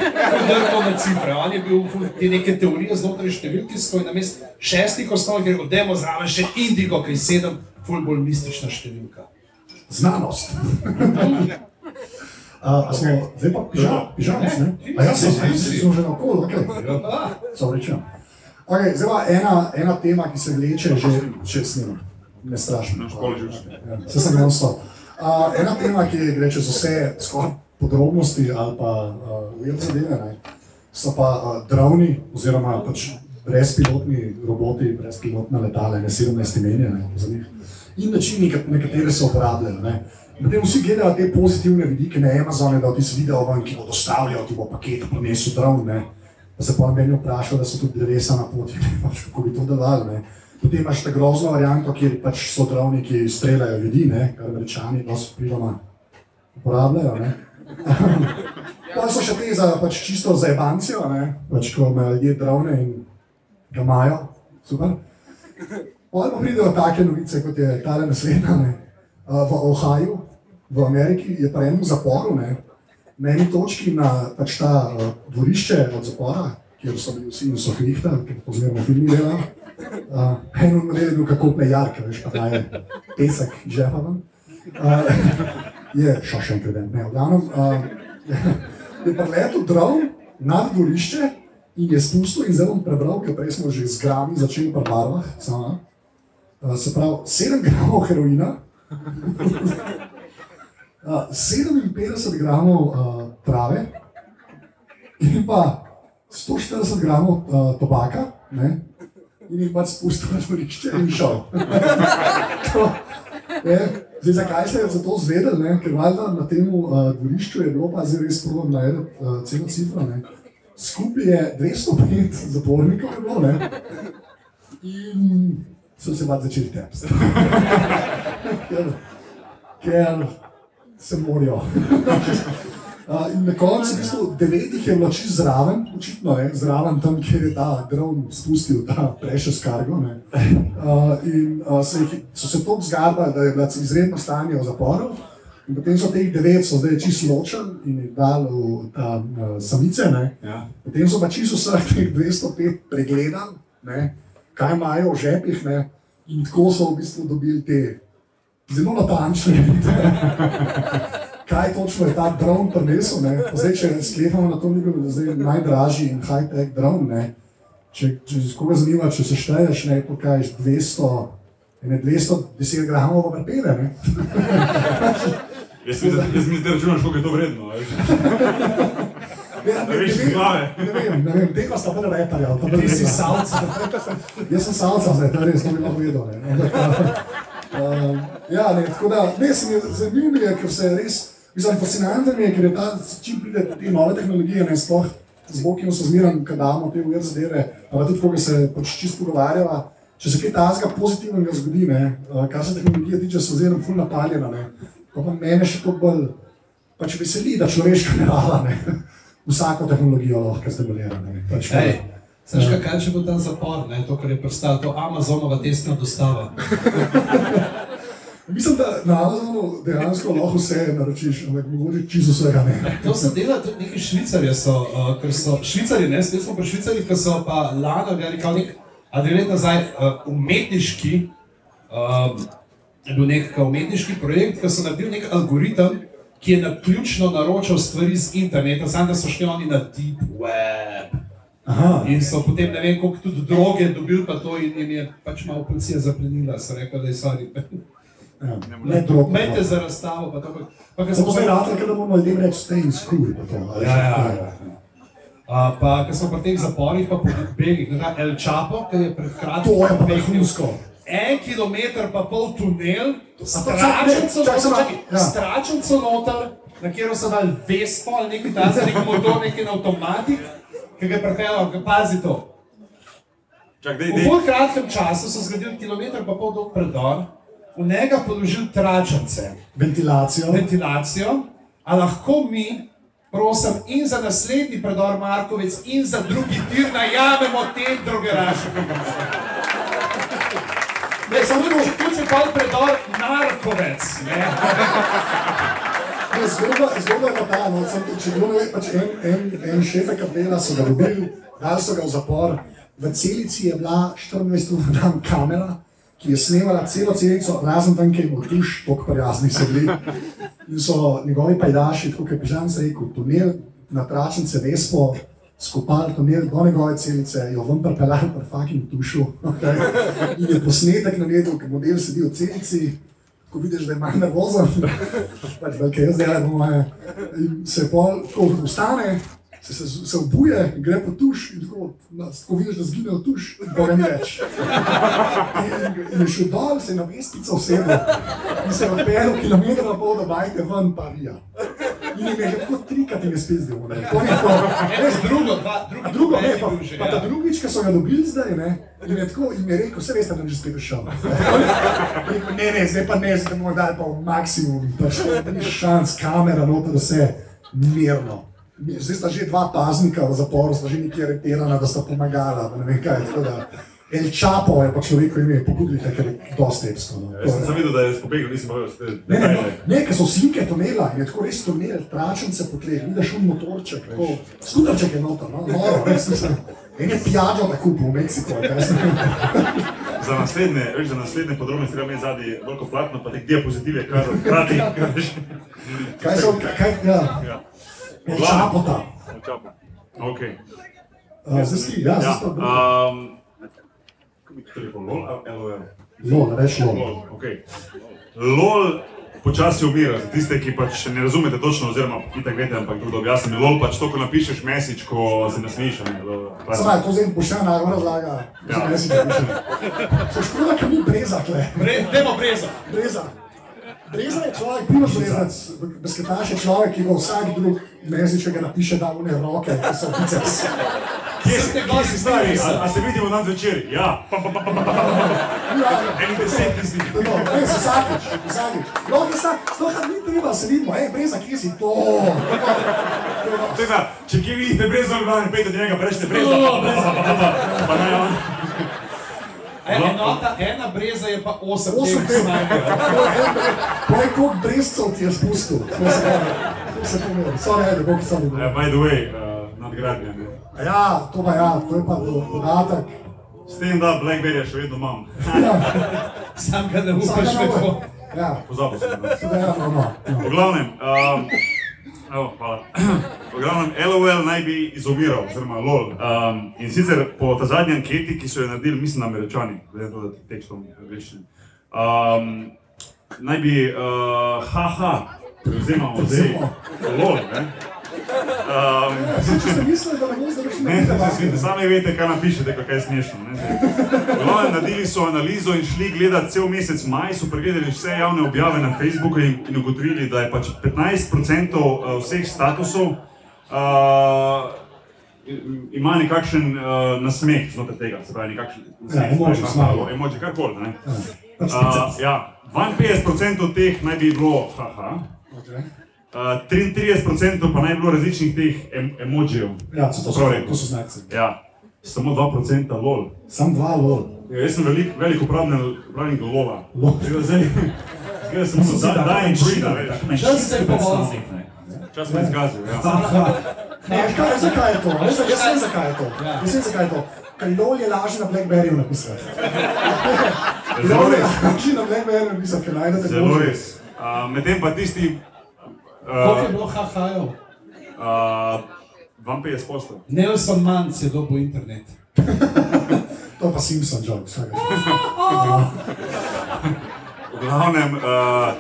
drgal na cifre, on je bil te neke teorije znotraj številkijsko in namesto šestih osnov, ker odemo zraven še indigo, ki je sedem, ful bolj mistična številka. Znanost. A, a smo, zdaj pa pižam, pižamec, ne? A ja, sem, si. sem že na okol, ok. Ah, Se rečem. Okay, zdaj pa ena, ena tema, ki se vleče že čez snima. Ne strašno. Ja, Se sem non stop. Uh, ena tema, ki gre čez vse skoraj podrobnosti ali pa uh, zadeve, ne, so pa uh, droni oziroma pač brezpilotni roboti, brezpilotna letala, ne 17 imenja ne, za njih. In načini, kat- na katere se uporabljajo. Ne. Potem vsi gledajo te pozitivne vidike na Amazonu, da ti z video ven, ki bo dostavljal, ti bo paket prinesel dron. Ne. Pa se pa meni vprašal, da so tudi drevesa na poti, ne, pač, kako bi to delali. Ne. Potem imaš ta grozno varianto, kjer pač so zdravniki streljajo ljudi, ne, kar američani dosti pridoma uporabljajo. ne. Pa so še te za pač čisto za evancijo, pač, ko imajo ljudje drone in ga imajo, super. Pol pa pridejo take novice, kot je tale naslednja. Ne. V Ohaju, v Ameriki, je pa enem zaporu, ne, na eni točki na pač ta uh, dvorišče od zapora, kjer so bili vsi in so hrihta, to zmerno filmi delajo. Uh, en od je bil kako plejarka, veš, pa ta je pesek žepa ven. Uh, je šošen kredent, ne, v glavnem. Uh, je preletel dron nad dvorišče in je spustil in zelo prebral, ker prej smo že z grami začeli pri barvah. Sama. Uh, se pravi, 7 gramov heroina, uh, 57 gramov uh, trave in pa 140 gramov uh, tobaka. Ne? In jih pač spustil na dvorišče in šel. To je, Zdaj, zakaj ste za to zvedeli? Ne? Ker valjda na tem uh, dvorišču je bilo pa zdaj res problem najdete uh, celo cifro. Ne? Skupaj je 205 zapornikov je bilo, ne? in so se pač začeli tepsti. ker, ker se morajo. Uh, in na koncu, v bistvu, devetih je bilo čisto zraven, očitno je zraven tam, kjer je ta dron spustil ta precious cargo. ne. Uh, in uh, se jih, so se tako zgarbali, da je bilo izredno stanje v zaporu. In potem so teh devet, so zdaj čisto ločen in jih dali v ta uh, samice. Ne. Ja. Potem so pa čisto vseh teh 205 pregledali, ne, kaj imajo v žepih. Ne, in tako so v bistvu dobili te zelo natančne videe kaj točno je ta dron prinesel. ne. Zdaj, če sklepamo na to, da je zdaj najdražji in high-tech dron. Ne. Če, če se koga zanima, če se šteješ, ne pokažeš 200, ne 210 gramov. Ne. Jaz mi jaz mi zdaj računam, koliko je to vredno. a veš. Ja, Ne veš iz glave. Ne vem, ne vem, tega sta prva retarja. Ti si salca. Jaz sem salca, zdaj to je res, to bi lahko vedel. Ampak, uh, ja, ne, tako da, ne, se mi je zanimivo, mi je, ker se res, mislim, fascinantno mi je, ker je ta, čim pride te nove tehnologije, ne, sploh z Bokim so zmeran, kad damo te uvir zadeve, pa tudi, ko se pač čisto pogovarjava, če se kaj tazga pozitivnega zgodi, ne, uh, kar se tehnologije tiče, so zelo ful napaljena, ne, pa pa mene še toliko bolj, pač veseli, da človeška narava, ne, vsako tehnologijo lahko stimulira, ne, pač, Ej, Znaš, kaj, kaj če bo ta zapor, ne, to, kar je prestalo, to Amazonova testna dostava. Mislim, da na Amazonu dejansko lahko vse naročiš, ampak mogoče čisto vsega ne. To se dela tudi neki švicarji, so, uh, ker so švicari, ne, spet smo pri švicarjih, ki so pa lani objavili kao nek, a dve leti nazaj, uh, umetniški, um, je bil nek umetniški projekt, ki so naredili nek algoritem, ki je naključno naročal stvari z interneta, samo da so šli oni na deep web. Aha, In so potem ne vem, koliko tudi droge dobili, pa to in jim je pač malo policija zaplenila, so rekli, da je sorry. ja, ne drog. Mete za razstavo, pa to pa. pa Samo smo rado, da bomo ljudem reči, stay in school. pa to, a. Ja, ja, ja. Uh, pa, ko smo pri teh zaporih, pa po begih, ne, El Chapo, ki je pred kratkim To je pa vrhunsko. En kilometr pa pol tunel, stračenco ja. stračenco noter, na kjer so dali Vespo ali neki tasni, neki motor, neki avtomatik, ki ga je pripeljal, ki pazi to. Čak, dej, V dej. bolj kratkem času so zgradili kilometr pa pol dolg predor, v njega položili tračence Ventilacijo. ventilacijo, a lahko mi, prosim, in za naslednji predor Markovec, in za drugi tir najamemo te drogeraše. Ne, samo da boš vključil pa predor Markovec. Ne? Ne, Zgodba, zgodba je pa ta, no, sem, če kdo ne ve, pač en, en, en šef kapela so ga dobili, dali so ga v zapor. V celici je bila 24 ur na dan kamera, ki je snemala celo celico, razen tam, kjer je bil tuš, tako prijazni so bili. In so njegovi pajdaši, tako kot je Pižan rekel, tunel na tračnice Vespo, skopali tunel do njegove celice, jo ven pripeljali pri fucking tušu. Okay. In je posnetek naredil, ker model sedi v celici, ko vidiš, da je malo nervozen, pač velike jaz delam, po moje. In se pol, ko vstane, se, se, se obuje, gre po tuš in tako, na, ko vidiš, da zgine v tuš, ga ni več. In, in je šel dol, se je na vestico usedel in se je odpeljal kilometer na pol do bajte ven, pa vija. In je tako trikrat in je spizdil. ne. To ni to. Z drugo, dva. Drugi drugo, ne, pa, že, pa ta ja. drugič, ki so ga dobili zdaj, ne, in je tako, in je rekel, vse veste, da bom že spet prišel. Rekel, ne, ne, zdaj pa ne, zdaj bomo dali pa maksimum, pač to ni šans, kamera, noter vse, mirno. Zdaj sta že dva paznika v zaporu, sta že nekje aretirana, da sta pomagala, ne vem kaj, da. El Čapo je pa človekovo ime, pogubite, ker je dosti epsko. No. Jaz sem videl, da je spobegnil, nisem pa vedel, Ne, ne, je ne, ker so sinke tunela in je tako res tunel, tračence po tleh, vidiš un motorček, tako, skuterček je noter, no, noro, res nisem. En je pijačo da kupil v Meksiku, kaj ne vem. Za naslednje, veš, za naslednje podrobnosti treba imeti zadnji veliko platno, pa te diapozitive, kar hkrati. Kaj so, kaj, ja, Ja. El Čapota. Čapo. Ok. Uh, zdaj si, ja, zdaj Ja, sta um, telefon, LOL ali LOL? LOL, reč LOL. LOL, ok. LOL počasi umira, za tiste, ki pač ne razumete točno, oziroma itak veste, ampak kdo objasni. LOL pač to, ko napišeš mesič, ko se LOL. Sama je to zdaj še narod razlaga, Ja. ja. si piše. Se škoda, ker ni breza tle. Bre, dajmo breza. Breza. Breza je človek, primož brezac, besketaš je človek, ki ga vsak drug mesič, če ga napiše, da une roke, ki so biceps. Kje kje si stari? A, a se vidimo dan zvečer? Ja. Pa, pa, pa, pa, pa, pa, pa. Ja, En deset tisti. Je res, vsakič, vsakič. No, da se, sploh ni treba, se vidimo, hej, breza, kje si to? Tega, če kje vidite brezo, ali pejte do njega, rečete brezo. Pa, pa, pa, pa, pa, pa, pa, pa naj on. En, enota, ena breza je pa 8 Osem teh teh. snajperjev. Poj, koliko brezcev ti je spustil? To se pomeni. Sorry, ajde, bog sam Uh, videl. by the way, uh, nadgradnja. Ne. Ja, to pa ja, to je pa do- podatek. S tem, da Blackberry še vedno imam. Sam ga ne upaš nova- Ja, Pozabil sem. ja, no, no. V glavnem, um, evo, hvala. V glavnem, LOL naj bi izumiral, oziroma LOL. Um, in sicer po ta zadnji anketi, ki so jo naredili, mislim, američani, glede na to, da tekstom angliščine. Um, naj bi, uh, haha, prevzemamo zdaj LOL, ne? Um, Če ste mislili, da ne bo zdaj več Ne, ne, ne, sami veste, kaj napišete, kaj je smešno. Glavno, naredili so analizo in šli gledati cel mesec maj, so pregledali vse javne objave na Facebooku in, in ugotovili, da je pač 15% eh, vseh statusov uh, ima nekakšen uh, nasmeh znotraj tega, se pravi, nekakšen Ja, emoji, smile. emoji, karkoli. ne. Pač Uh, ja, 52% teh naj bi bilo haha, uh, 33% pa naj bi bilo različnih teh em emojijev. Ja, to so, to so znaki. Ja, samo 2% lol. Sam dva lol. Ja, jaz sem velik, velik uporabnik lola. Lol. Zdaj, sem se da, da in brida, veš. Čas se je povozil. Čas me je zgazil, ja. Ne, veš kaj, zakaj je to? Veš, jaz vem, zakaj je to. Ja. Jaz vem, zakaj je to. Ker LOL je lažje na Blackberryju napisati. Zelo LOL je res. lažje na Blackberryju napisati, ker najdete Zelo res. Uh, Medtem pa tisti, Koliko je uh, bilo hahajev? uh, 52 postov. Nelson Mann je dobil internet. To je pa Simpson joke, vsak. V glavnem, uh,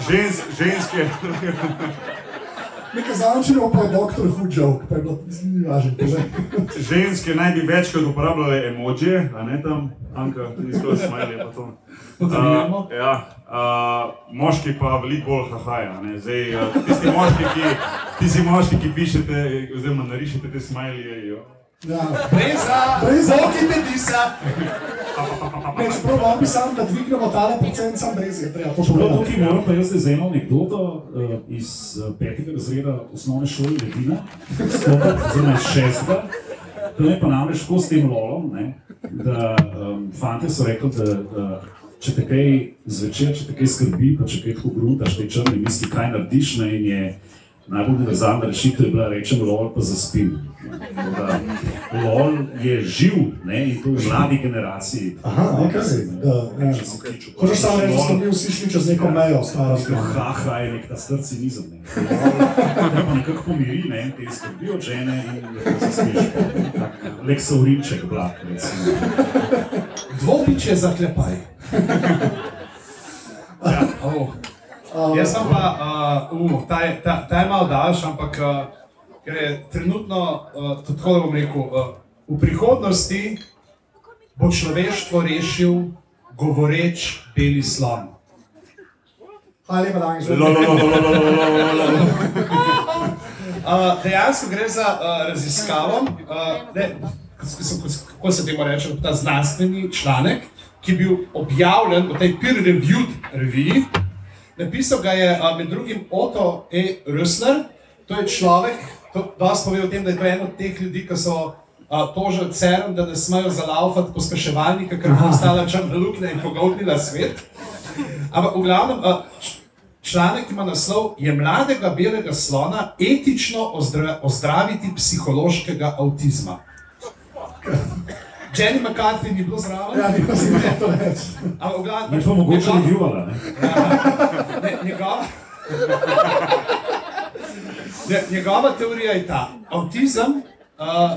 žens, ženske, Nekaj zančilo pa je Dr. Who joke, pa je bilo ni važno. ženske naj bi večkrat uporabljale emoje, a ne tam, Anka, tudi skozi smajli pa to. Uh, ja, uh, moški pa veliko bolj hahaja. ne. Zdaj, uh, tisti, moški, ki, tisti moški, ki pišete, oziroma narišete te smajlije, jo. Ja. Breza! Breza! Zokite disa! Ne, čeprav vam bi sam, da dvignemo tale procent, sam brez je treba to Prav povedati. tukaj moram pa jaz z eno anekdoto uh, iz uh, petega razreda osnovne šole Ledina, stopiti, oziroma iz šestega. To je pa namreč tako s tem lolom, ne, da um, fante so rekli, da, da če te kaj zvečer, če te kaj skrbi, pa če kaj tako gruntaš, te črne misli, kaj narediš, ne, in je najbolj univerzalna rešitev je bila, rečem lol, pa zaspim. Da, Lol je živ ne, in to v mladi generaciji. Aha, ok, da, ja. Če se kliču, Hočeš samo reči, da smo lol- mi vsi šli čez neko mejo starosti. Haha je nek ta src cinizem. Ne. To pa nekako pomiri, ne, te skrbi od žene in lepo se. Tak Lek Saurinček, blak, recimo. Dvopiče zaklepaj. Ja, oh. Um, Jaz sem pa, uh, uh, ta, je, ta, ta je malo daljši, ampak uh, ker je trenutno, uh, tako da bom rekel, uh, v prihodnosti bo človeštvo rešil govoreč beli slon. Hvala lepa, da ste prišli. Dejansko gre za uh, raziskavo, uh, ne, kako se temu reče, ta znanstveni članek, ki je bil objavljen v tej peer-reviewed reviji. Napisal ga je uh, med drugim Otto E. Rüssler, to je človek, to dosti pove o tem, da je to eden od teh ljudi, ki so tožili CERN, da ne smejo zalaufati pospeševalnika, ker bi ostala črna luknja in pogoltnila svet. Ampak v glavnem, č- članek ima naslov: Je mladega belega slona etično ozdra ozdraviti psihološkega avtizma? Jenny McCarthy ni bilo zraven. Ja, nima si ne to reči. Ampak v glavnem, Je pa mogoče njegova- reviewala, ne? Ne, njegova, ne, njegova teorija je ta. Avtizem, uh,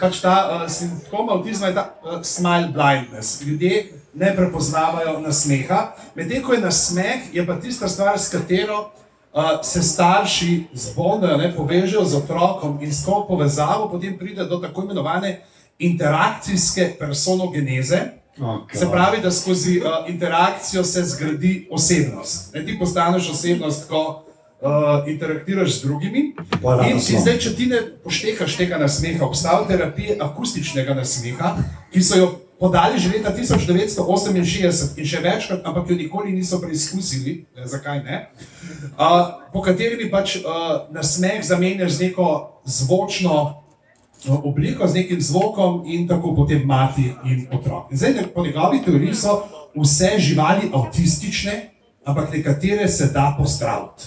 pač ta uh, simptom avtizma je ta uh, smile blindness. Ljudje ne prepoznavajo nasmeha, medtem ko je nasmeh, je pa tista stvar, s katero uh, se starši zbolnejo, ne povežejo z otrokom in s to povezavo potem pride do tako imenovane interakcijske personogeneze. Okay. Se pravi, da skozi uh, interakcijo se zgradi osebnost. Ne, ti postaneš osebnost, ko uh, interaktiraš z drugimi. Rado In, in zdaj, če ti ne poštekaš tega nasmeha, obstajajo terapije akustičnega nasmeha, ki so jo podali že leta 1968 in še večkrat, ampak jo nikoli niso preizkusili, ne, zakaj ne. Uh, po katerimi pač uh, nasmeh zamenjaš z neko zvočno no, obliko, z nekim zvokom in tako potem mati in otrok. In zdaj, po njegovi teoriji so vse živali avtistične, ampak nekatere se da pozdraviti.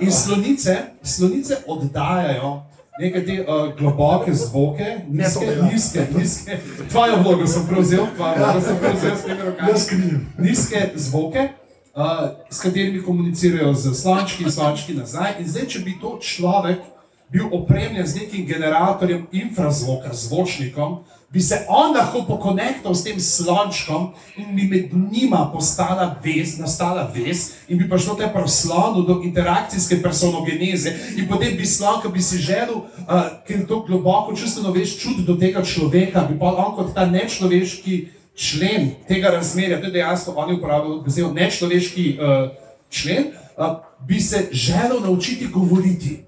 In slonice, slonice oddajajo neke te uh, globoke zvoke, nizke, nizke, nizke. Tvojo vlogo sem prevzel, tvojo vlogo sem prevzel s temi rokami nizke zvoke, uh, s katerimi komunicirajo z slončki in slončki nazaj. In zdaj, če bi to človek bil opremljen z nekim generatorjem infrazvoka, zvočnikom, bi se on lahko pokonektal s tem slončkom in bi med njima postala vez, nastala vez in bi prišlo te proslonu do interakcijske personogeneze in potem bi slon, ki bi si želel, uh, ker je to globoko čustveno veš, čut do tega človeka, bi pa on kot ta nečloveški člen tega razmerja, to je dejansko oni uporabljajo besedo nečloveški uh, člen, uh, bi se želel naučiti govoriti.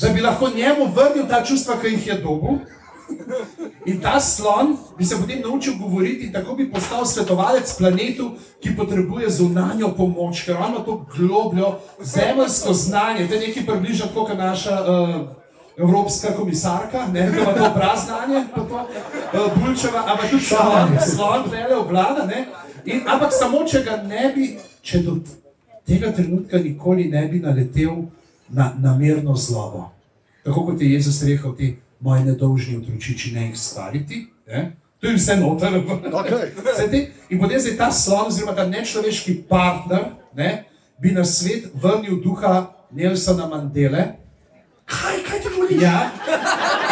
Da bi lahko njemu vrnil ta čustva, ki jih je dobil. In ta slon bi se potem naučil govoriti, tako bi postal svetovalec planetu, ki potrebuje zunanjo pomoč, ker ima to globljo zemeljsko znanje. To je nekaj približno tako, kot naša uh, evropska komisarka, ne, ki ima to praznanje, to uh, Bulčeva, ampak tudi slon, slon vele obvlada. Ne, in, ampak samo, če ga ne bi, če do tega trenutka nikoli ne bi naletel na namerno zlobo. Tako kot je Jezus rekel, ti moji nedolžni otročiči ne jih stvariti. Ne? To je vse noter. Okay. Te, in potem se ta slon, oziroma ta nečloveški partner, ne, bi na svet vrnil duha Nelsona Mandele. Kaj, kaj ti govoriš? Ja.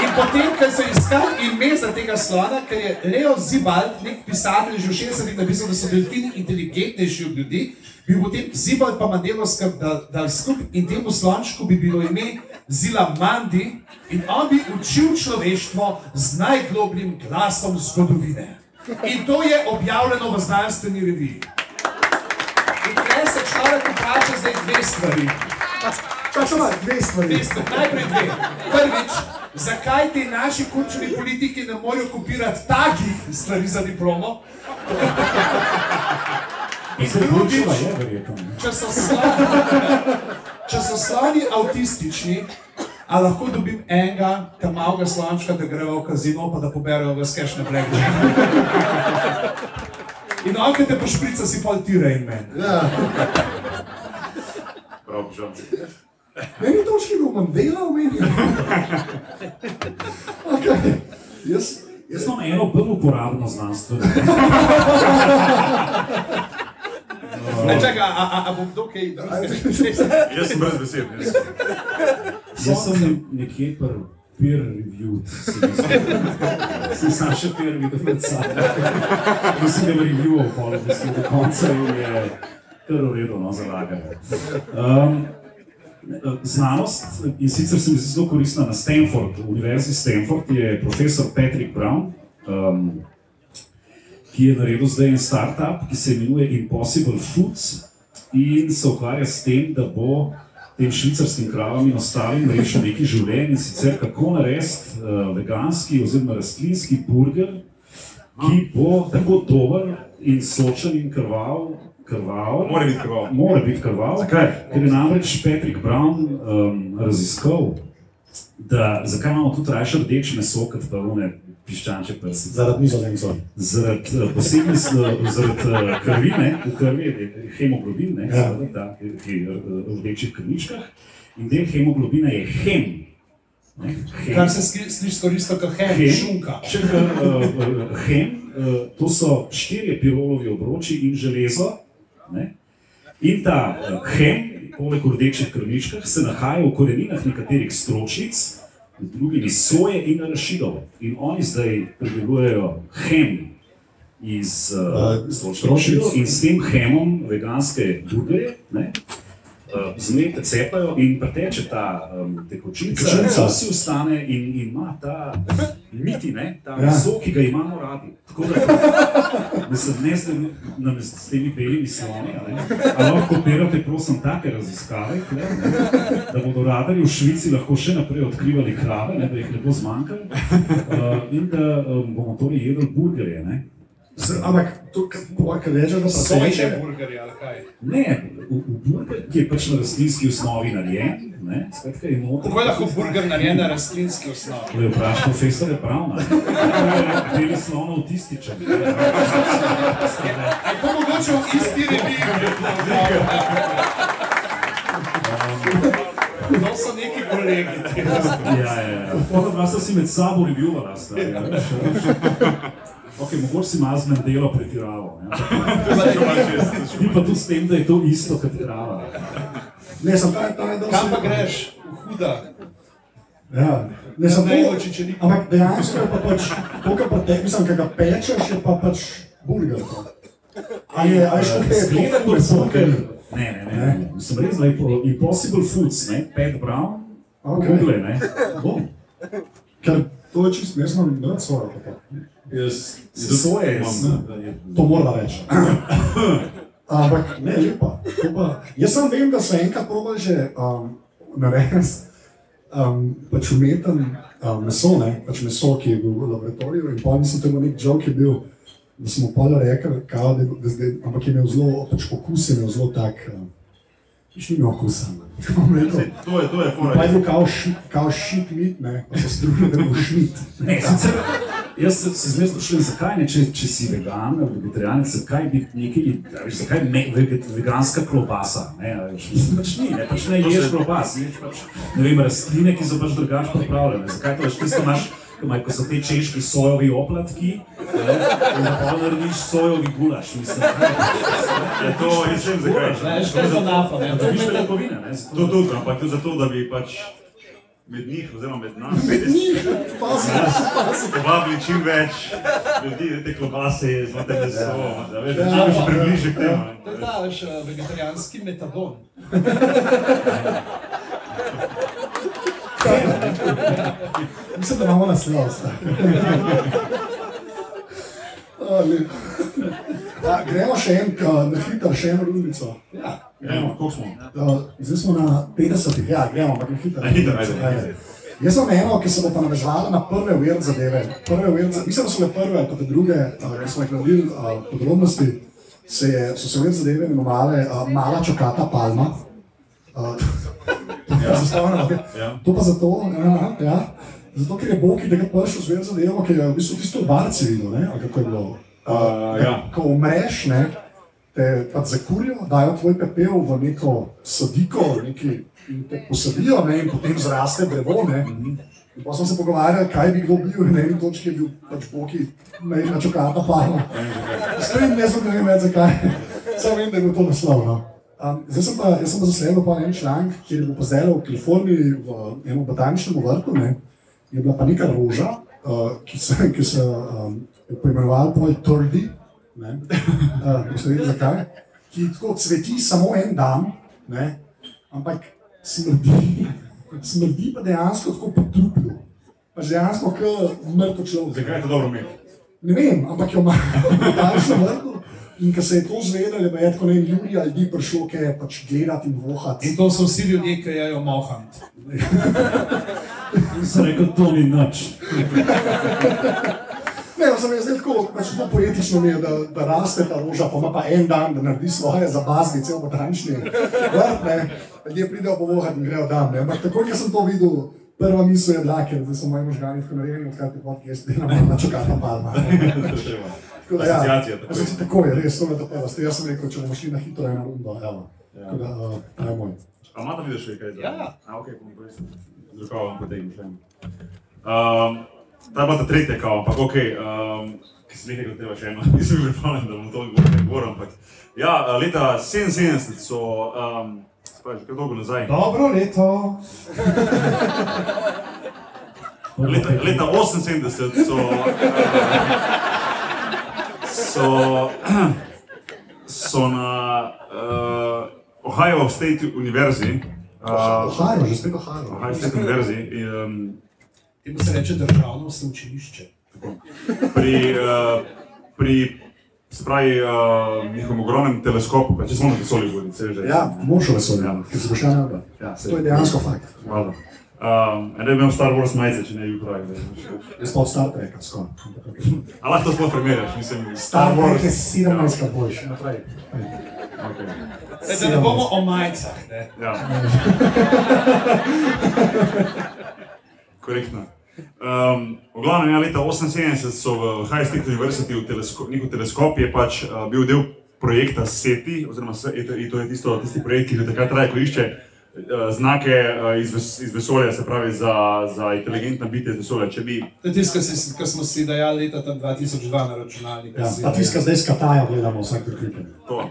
In potem, ko so iskali ime za tega slona, ker je Leo Zibald, nek pisatelj, že v 60-ih napisal, da so delfini inteligentnejši od ljudi, bi potem Zibald pa Mandelo skrb dal, dal skupaj in temu slončku bi bilo ime Zila Mandi in on bi učil človeštvo z najglobljim glasom zgodovine. In to je objavljeno v znanstveni reviji. In tukaj se človek vpraša zdaj dve stvari. Čakaj, samo dve stvari. Veste, najprej dve. Prvič, zakaj ti naši kulturni politiki ne morejo kopirati takih stvari za diplomo? Bulčeva je verjetno. če so sloni, če so sloni avtistični, a lahko dobim enega, tam malega slončka, da grejo v kazino, pa da poberajo v skeš na blackjack. In on, ki te pošprica, si pol tira in meni. Ja. Prav, žal. Meni to še bil Mandela omenjen. Okay. Jaz, Jaz imam eno bolj uporabno znanstveno. Ne, čakaj, a, a, a bom kdo kaj drugega? Jaz sem brez besed. Jaz. Jaz sem ne- nekje pri peer review. Sem sam še peer videl pred sabo. Mislim, da je reviewal pol, sem do konca in je kar v redu, no, zalaganje. Um, Znanost, in sicer se mi zdi zelo koristna na Stanford, Univerzi Stanford, je profesor Patrick Brown, um, ki je naredil zdaj en startup, ki se imenuje Impossible Foods in se ukvarja s tem, da bo tem švicarskim kravam in ostalim rešil neki življenj in sicer kako narediti uh, veganski oziroma rastlinski burger, ki bo tako dober in sočen in krvav. Krvav, Mora biti krvav. Mora biti krvav. Zakaj? Ker je namreč Patrick Brown um, raziskal, da zakaj imamo tudi raje rdeče meso, kot pa one piščančje prsi. Zaradi nizozemcev. Zaradi uh, posebnih sl- zaradi uh, krvi, ne, v krvi je hemoglobin, ne, Ja. seveda, da, ki je v rdečih krvničkah. In del hemoglobina je hem. Ne, hem. Kar se sliši skoristo kot hem, Hem. šunka. Če ga uh, hem, uh, to so štirje pirolovi obroči in železo. Ne? In ta uh, hem, poleg rdečih krvničkah, se nahaja v koreninah nekaterih stročnic, med drugimi soje in arašidov. In oni zdaj pridelujejo hem iz uh, Uh, stročnic stročnic. in s tem hemom veganske burgerje. ne, Uh, Zmete cepajo in preteče ta um, tekočica, Tekočinica. vsi ostane in, in ima ta miti, ne, ta Ja. sok, ki ga imamo radi. Tako da, mislim, ne s, tem- s temi belimi sloni, a ne, a lahko kopirate, prosim, take raziskave, kle, ne, da bodo radarji v Švici lahko še naprej odkrivali krave, ne, da jih ne bo zmanjkalo uh, in da um, bomo torej jedli burgerje. Ne. Z- Ampak, to, kar reče, da se Sojče burgerje ali kaj. Ne, burger, ki je pač na rastlinski osnovi narejen, je. Kako je lahko burger narejen na rastlinski osnovi? To je vprašal profesor Pravna. Beli slon avtističen. Je to mogoče v isti reviji? To so neki kolegi. Ja, ja, ja. Ona dva sta si med sabo reviewala, sta. Ja, veš, veš. Ok, mogoče si malo z Mendelo pretiraval. Ne? Ti pa tudi s tem, da je to isto kot trava. Ne, sem ta, ta, da Kam pa greš? Huda. Ja, ne sem to. oči, če ni- Ampak dejansko je pa pač, to, kar pa te, mislim, kar ga pečeš, je pa pač burger. to. Ali je, ali je šlo te, Zgleda to kot meso, burger. Ne, ne, ne. ne. Sem res lepo. Impossible Foods, ne? Pat Brown. Ok. Google, ne? Bom. Ker to je čisto, jaz imam rad svojo. tako. Jaz, Soje je. To mora reči. Ampak ne, lepa. Pa, jaz sem vem, da so enkrat probali že um, narediti um, pač umeten um, meso, ne, pač meso, ki je bil v laboratoriju. In pa mislim, da je bil nek joke, je bil, da smo pa rekli, kao, da, da zdaj, ampak je imel zelo, pač okus je imel zelo tak, um, nič ni imel okusa. To je, to je Pa je fora. bil kao, ši, kao šit mit, ne, pa so strugli, da bo šmit. Ne, sicer, jaz se, se zmerno sprašujem, zakaj ne, če, če si vegan ali vegetarijanec, zakaj bi nekaj, a veš, zakaj me, veget, veganska klobasa, ne, a veš, pač ni, ne, pač ne ješ klobas, ješ pač, ne vem, rastline, ki so pač drugače pripravljene, zakaj to veš, tisto imaš, imajo- ko so te češki sojovi oplatki, in da pa narediš sojovi gulaš, mislim, ne, Ja, to jaz vem zakaj. Ne, veš, kaj je to nafa, ne? to ni beljakovina, ne, To tudi, ampak tudi zato, da bi pač med njih, oziroma med nami, 50 povabili čim več ljudi, da te klobase znate meso, da veš, da čim še približe k temu. To je ta, veš, eh, vegetarijanski metadon. Mislim, da imamo naslov. A, Gremo še en, na hitro, še eno rundico. Ja. Gremo, koliko smo? A, Zdaj smo na 50, ja, gremo, ampak na hitro. Na hitro, ajde. Jaz sem eno, ki se bo pa navezala na prve weird zadeve. Prve zadeve, mislim, da so le prve, pa te druge, ki smo jih naredili a, podrobnosti, se je, so se weird zadeve imenovale a, Mala čokata palma. Okay. Ja. To pa zato, ja, ja, zato ker je Boki takrat prišel z vezo zadevo, ki je v bistvu tisto barci videl, ne, ali kako je bilo. Uh, ja. Ko umreš, ne, te pač zakurijo, dajo tvoj pepel v neko sadiko, neki, in te posadijo, ne, in potem zraste drevo, ne. In pa smo se pogovarjali, kaj bi kdo bil, na eni točki je bil pač Boki, majhna čokata palma. Stojim, jaz sem ne vem več zakaj, samo vem, da je bil to naslov. No. Um, zdaj sem pa, jaz sem pa zasledil pa en članek, kjer je bil pa zdaj v Kaliforniji v enem botaničnem vrtu, ne, je bila pa neka roža, uh, ki se, ki se um, je poimenovala Pol Trdi, ne, uh, boste vedeli zakaj, ki tako cveti samo en dan, ne, ampak smrdi, smrdi pa dejansko tako po truplu. Pač dejansko kot mrtev človek. Zakaj je to dobro imeti? Ne vem, ampak jo ima v daljšem vrtu. In ko se je to zvedelo, je tako ne ljudi ali ljudi prišlo, ki je pač gledati in vohati. In to so vsi ljudje, ki jejo mohant. In sem rekel, to ni nič. Ne, sem jaz zdaj tako, pač to poetično mi je, da, da raste ta roža, pa ima pa en dan, da naredi svoje zabazne, cel botančni vrt, ne. Ljudje pridejo povohati in grejo dan, ne. Ampak takoj, ko sem to videl, prva misel je bila, ker so moji možgani tako narejeni, odkar ti podcast delam, na čakata palma. Tako da, ja, Asociacija, tako. tako je. Tako je, res, to me to prva. Jaz sem rekel, če bomo šli na hitro eno rundo, evo. Tako da, uh, ta je moj. A ima tam vidiš še kaj? Ja. A, ok, bom povedal. Z rokavom potegnem še eno. Um, ta je bila ta tretja kao, ampak ok, um, ki sem nekaj treba še eno, nisem bil pripravljen, da bom to govoril, govoril, ampak ja, leta 77 so, um, spravi, že kar dolgo nazaj, Dobro leto. leta, leta 78 so, uh, so, so na uh, Ohio State Univerzi, uh, Ohajmo, že spet ohajmo. Ohio State Univerzi, um, Temu se reče državno sveučilišče. pri, uh, pri se pravi, uh, njihovem ogromnem teleskopu, pa če smo na vesolju se že. Ja, moš vesolje, Ja. ker se boš še ne ja To je dejansko fakt. Hvala. Um, ne bi imel Star Wars majice, če ne bi pravi. Jaz pa Star Treka skoraj. A lahko to primerjaš, mislim. Star Trek je 17 boljši. Naprej. Okay. E, Da ne bomo o majicah. Ne? Ja. Korektno. Um, v glavnem, ja, leta 78 so v High State University v telesko, njihov teleskop je pač uh, bil del projekta SETI, oziroma je, to- je to je tisto, tisti projekt, ki že takrat traja, ko išče uh, znake uh, iz, ves, iz vesolja, se pravi za, za inteligentna bitja iz vesolja. Če bi To je tisto, kar kar smo si dajali leta tam 2002 na računalnik. Ja, pa tiska zdaj s Kataja gledamo vsak prikripen. to.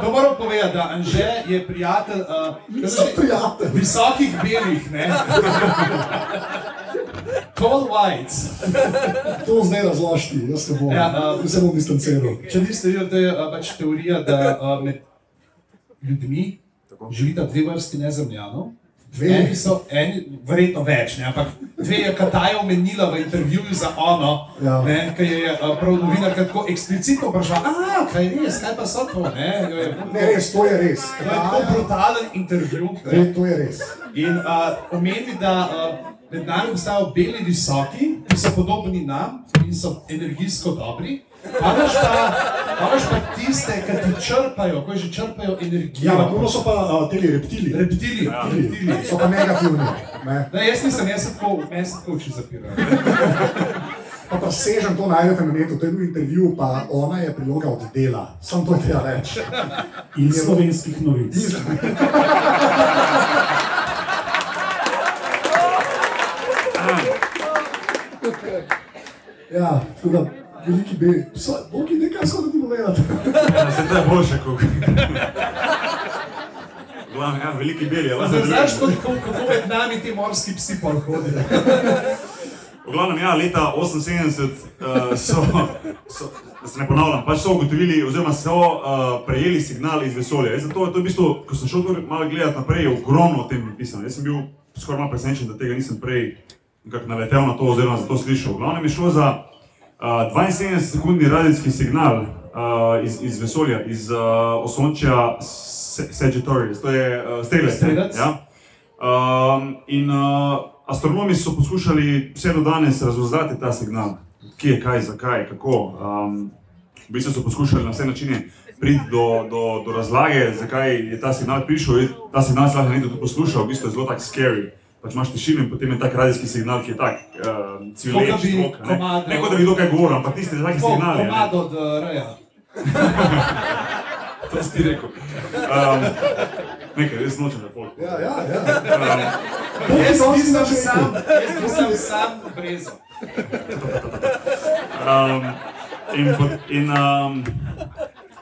To moram povedati, da Anže je prijatelj uh, Sem prijatelj. visokih belih, ne? Tall whites. To zdaj razložiti, jaz se bom, Ja, uh, se bom distanciral. Če niste videli, to je uh, pač teorija, da uh, med ljudmi živita dve vrsti nezemljanov. Dve? Eni so, eni, verjetno več, ne, ampak dve je Kataja omenila v intervjuju za ono, Ja. ja. ki je uh, prav novinarka tako eksplicitno vprašala, a kaj je res, kaj pa so to, ne? Jo je, Ne, res, to je res. To je tako brutalen intervju. ne. Ne, to je res. In uh, omeni, da uh, med nami obstajajo beli visoki, ki so podobni nam in so energijsko dobri. A veš pa, a veš pa tiste, ki ti črpajo, ko že črpajo energijo. Ja, ampak ono so pa uh, teli reptili. reptili, ja. reptili. So pa negativni. Ne. Ne, jaz nisem, jaz sem tako, meni se tako oči zapirajo. Pa pa sežem to najdete na netu, to je bil intervju, pa ona je priloga od dela. Sam to je treba reči. In slovenskih novic. Ja, tako da veliki B. Bogi, nekaj so da ti povedati. Ja, se to je boljše, kot. Glavno, ja, veliki beli, ali Zdaj, Znaš, kako, kako med nami ti morski psi pol hodijo? V glavnem, ja, leta 78 uh, so, so, da se ne ponavljam, pač so ugotovili, oziroma so uh, prejeli signal iz vesolja. Jaz zato, to je v bistvu, ko sem šel to malo gledati naprej, je ogromno o tem napisano. Jaz sem bil skoraj malo presenečen, da tega nisem prej naletel na to, oziroma za to slišal. V glavnem je šlo za uh, 72-sekundni radijski signal uh, iz, iz vesolja, iz uh, osončja Sagittarius, to je uh, strelec. Ja. Um, in uh, astronomi so poskušali vse do danes razvozlati ta signal, kje je kaj, zakaj, kako. Um, v bistvu so poskušali na vse načine priti do, do, do razlage, zakaj je ta signal prišel. Je- Ta signal lahko nekdo tudi posluša, v bistvu je zelo tak scary. Pač imaš tišino in potem je tak radijski signal, ki je tak uh, cvileč, da bi zvok, ne. komado- ne kot da bi kdo kaj govoril, ampak tisti taki Tako, signali. komado od uh, Reja. To si ti rekel. Um, nekaj, res nočem, da folk. Ja, ja, ja. Um, Jaz nisem sam, jaz nisem sam brezo. Um, in, in, um,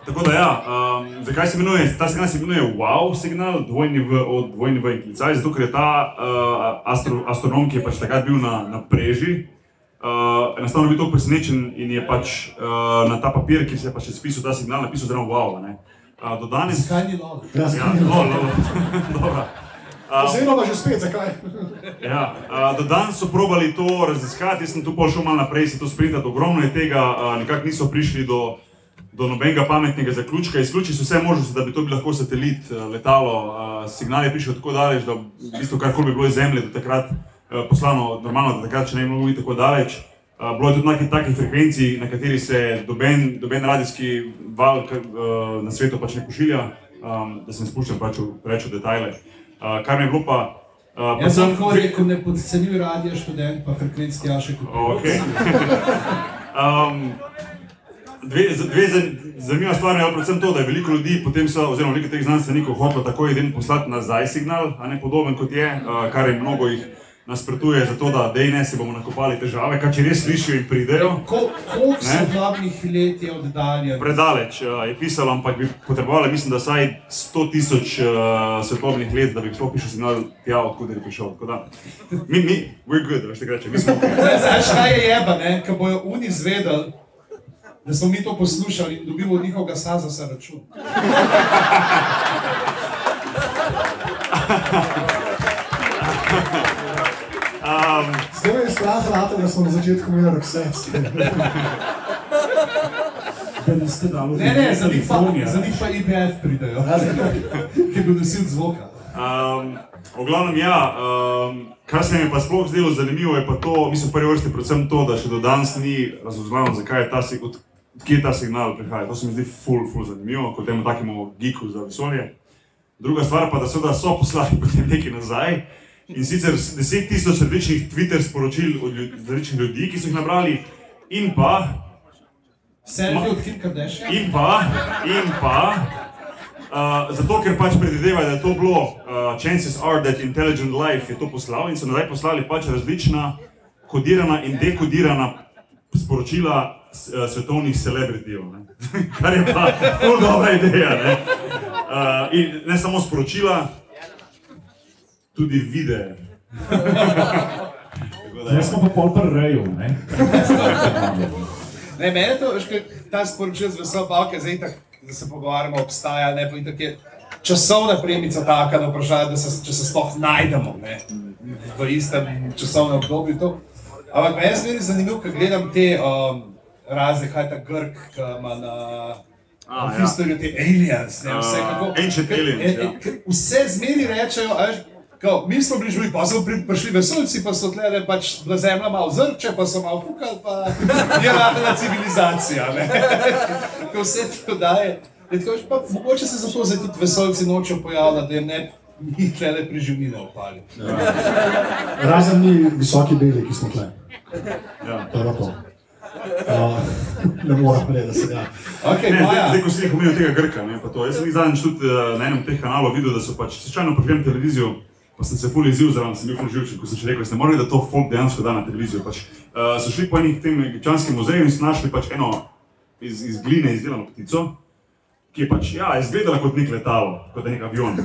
tako da, ja, um, zakaj se imenuje, ta signal se imenuje wow signal, dvojni v, od dvojni v in klicaj, zato ker je ta uh, astro, astronom, ki je pač takrat bil na, na preži, uh, enostavno bil tako presenečen in je pač uh, na ta papir, ki se je pač spisal ta signal, napisal zelo wow. a Ne? Uh, do danes. Zakaj ni lov? Ja, Ja, zakaj? no, no, dobro. Um, Oziroma že spet, zakaj? Ja, a, do danes so probali to raziskati, jaz sem tu pol šel malo naprej, se to sprintati, ogromno je tega, a, nekako niso prišli do, do nobenega pametnega zaključka. Izključi so vse možnosti, da bi to bil lahko satelit, eh, letalo. eh, Signal je prišel tako daleč, da v bistvu karkoli bi bilo iz Zemlje do takrat eh, poslano, normalno, da takrat še ne bi moglo biti tako daleč. Bilo je tudi nekaj takih frekvencij, na kateri se doben, doben radijski val na svetu pač ne pošilja, um, da se ne spuščam pač v preveč v detajle. Kar mi je bilo pa. Uh, Jaz sem tako rekel, ne podcenjuj radio študent, pa frekvenc Jaše kot Okay. um, dve dve zan- zanimiva stvar je predvsem to, da je veliko ljudi, potem so, oziroma veliko teh znanstvenikov, hotelo takojeden poslati nazaj signal, a ne podoben kot je, uh, kar je mnogo jih nasprotuje, zato da dej ne si bomo nakopali težave, kar če res slišijo in pridejo. Ko- Koliko Ne? svetlobnih let je oddaljen? Predaleč uh, je pisalo, ampak bi potrebovali, mislim, da vsaj 100 tisoč uh, svetlobnih let, da bi sploh prišel signal tja, odkud je prišel. Da, mi, mi, we're good, veš, tako reče, mi smo. Zdaj, kaj je jeba, ne? Ko bojo oni izvedeli, da smo mi to poslušali in dobimo od njihovega saza za račun. Um, Zdaj je strah, Zlatan, da smo na začetku imeli Roxette. Da niste dali Ne, ne, za njih pa, za njih pa IPF pridejo, ki je bil nosil zvoka. Um, v glavnem, ja, um, kar se mi je pa sploh zdelo zanimivo, je pa to, mislim, v prvi vrsti predvsem to, da še do danes ni razumljeno, zakaj je ta, od, odkje ta signal prihaja. To se mi zdi ful, ful zanimivo, kot temu takemu geeku za vesolje. Druga stvar pa, da seveda so poslali potem nekaj nazaj. In sicer 10 tisoč različnih Twitter sporočil od ljud- različnih ljudi, ki so jih nabrali, in pa Selfie od Kim Kardashian? In pa, in pa, uh, zato ker pač predvidevajo, da je to bilo, uh, chances are that intelligent life je to poslal in so nazaj poslali pač različna kodirana in dekodirana sporočila uh, svetovnih celebritijev. ne. Kar je pa zelo dobra ideja. Ne? Uh, in ne samo sporočila, tudi videe. Zdaj smo pa pol pri reju, ne? Ne, meni je to, veš, kaj ta sporočil z veseljem, okay, zdaj tak, da se pogovarjamo, obstaja ne, pa in tako je časovna premica taka, da vprašanje, da se, če se sploh najdemo ne, v istem časovnem obdobju. To. Ampak meni je zanimivo, ko gledam te um, razne, kaj ta Grk, ki ima na A, v ja. historiju te aliens, ne, vse Uh, kako. ancient ker- aliens, e- ja. e- ker Vse zmeri rečejo, a veš, Kao, mi smo bili živi, pa so pri- prišli vesoljci, pa so tle pač bila zemlja malo zrče, pa so malo fukali, pa je radila civilizacija. ne. Ko vse to daje. Je tako, pa, mogoče se zato zdaj tudi vesoljci nočejo pojavljati, da jim ne mi tle preživnine opali. Razen mi visoki beli, ki smo tle. Ja. To je to. Uh, ne morem reči, da se ga. Okay, Ne, zdaj, Maja, zdaj, ko si rekel, omenil tega Grka, ne, pa to. Jaz sem jih zadnjič tudi eh, na enem teh kanalov videl, da so pač slučajno pogledal televizijo, pa sem se ful izziv, zraven sem bil ful živčen, ko sem še rekel, da ste morali, da to folk dejansko da na televizijo. Pač, uh, so šli po enih tem egipčanskim muzeju in so našli pač eno iz, iz gline izdelano ptico, ki je pač, ja, izgledala kot nek letalo, kot nek avion.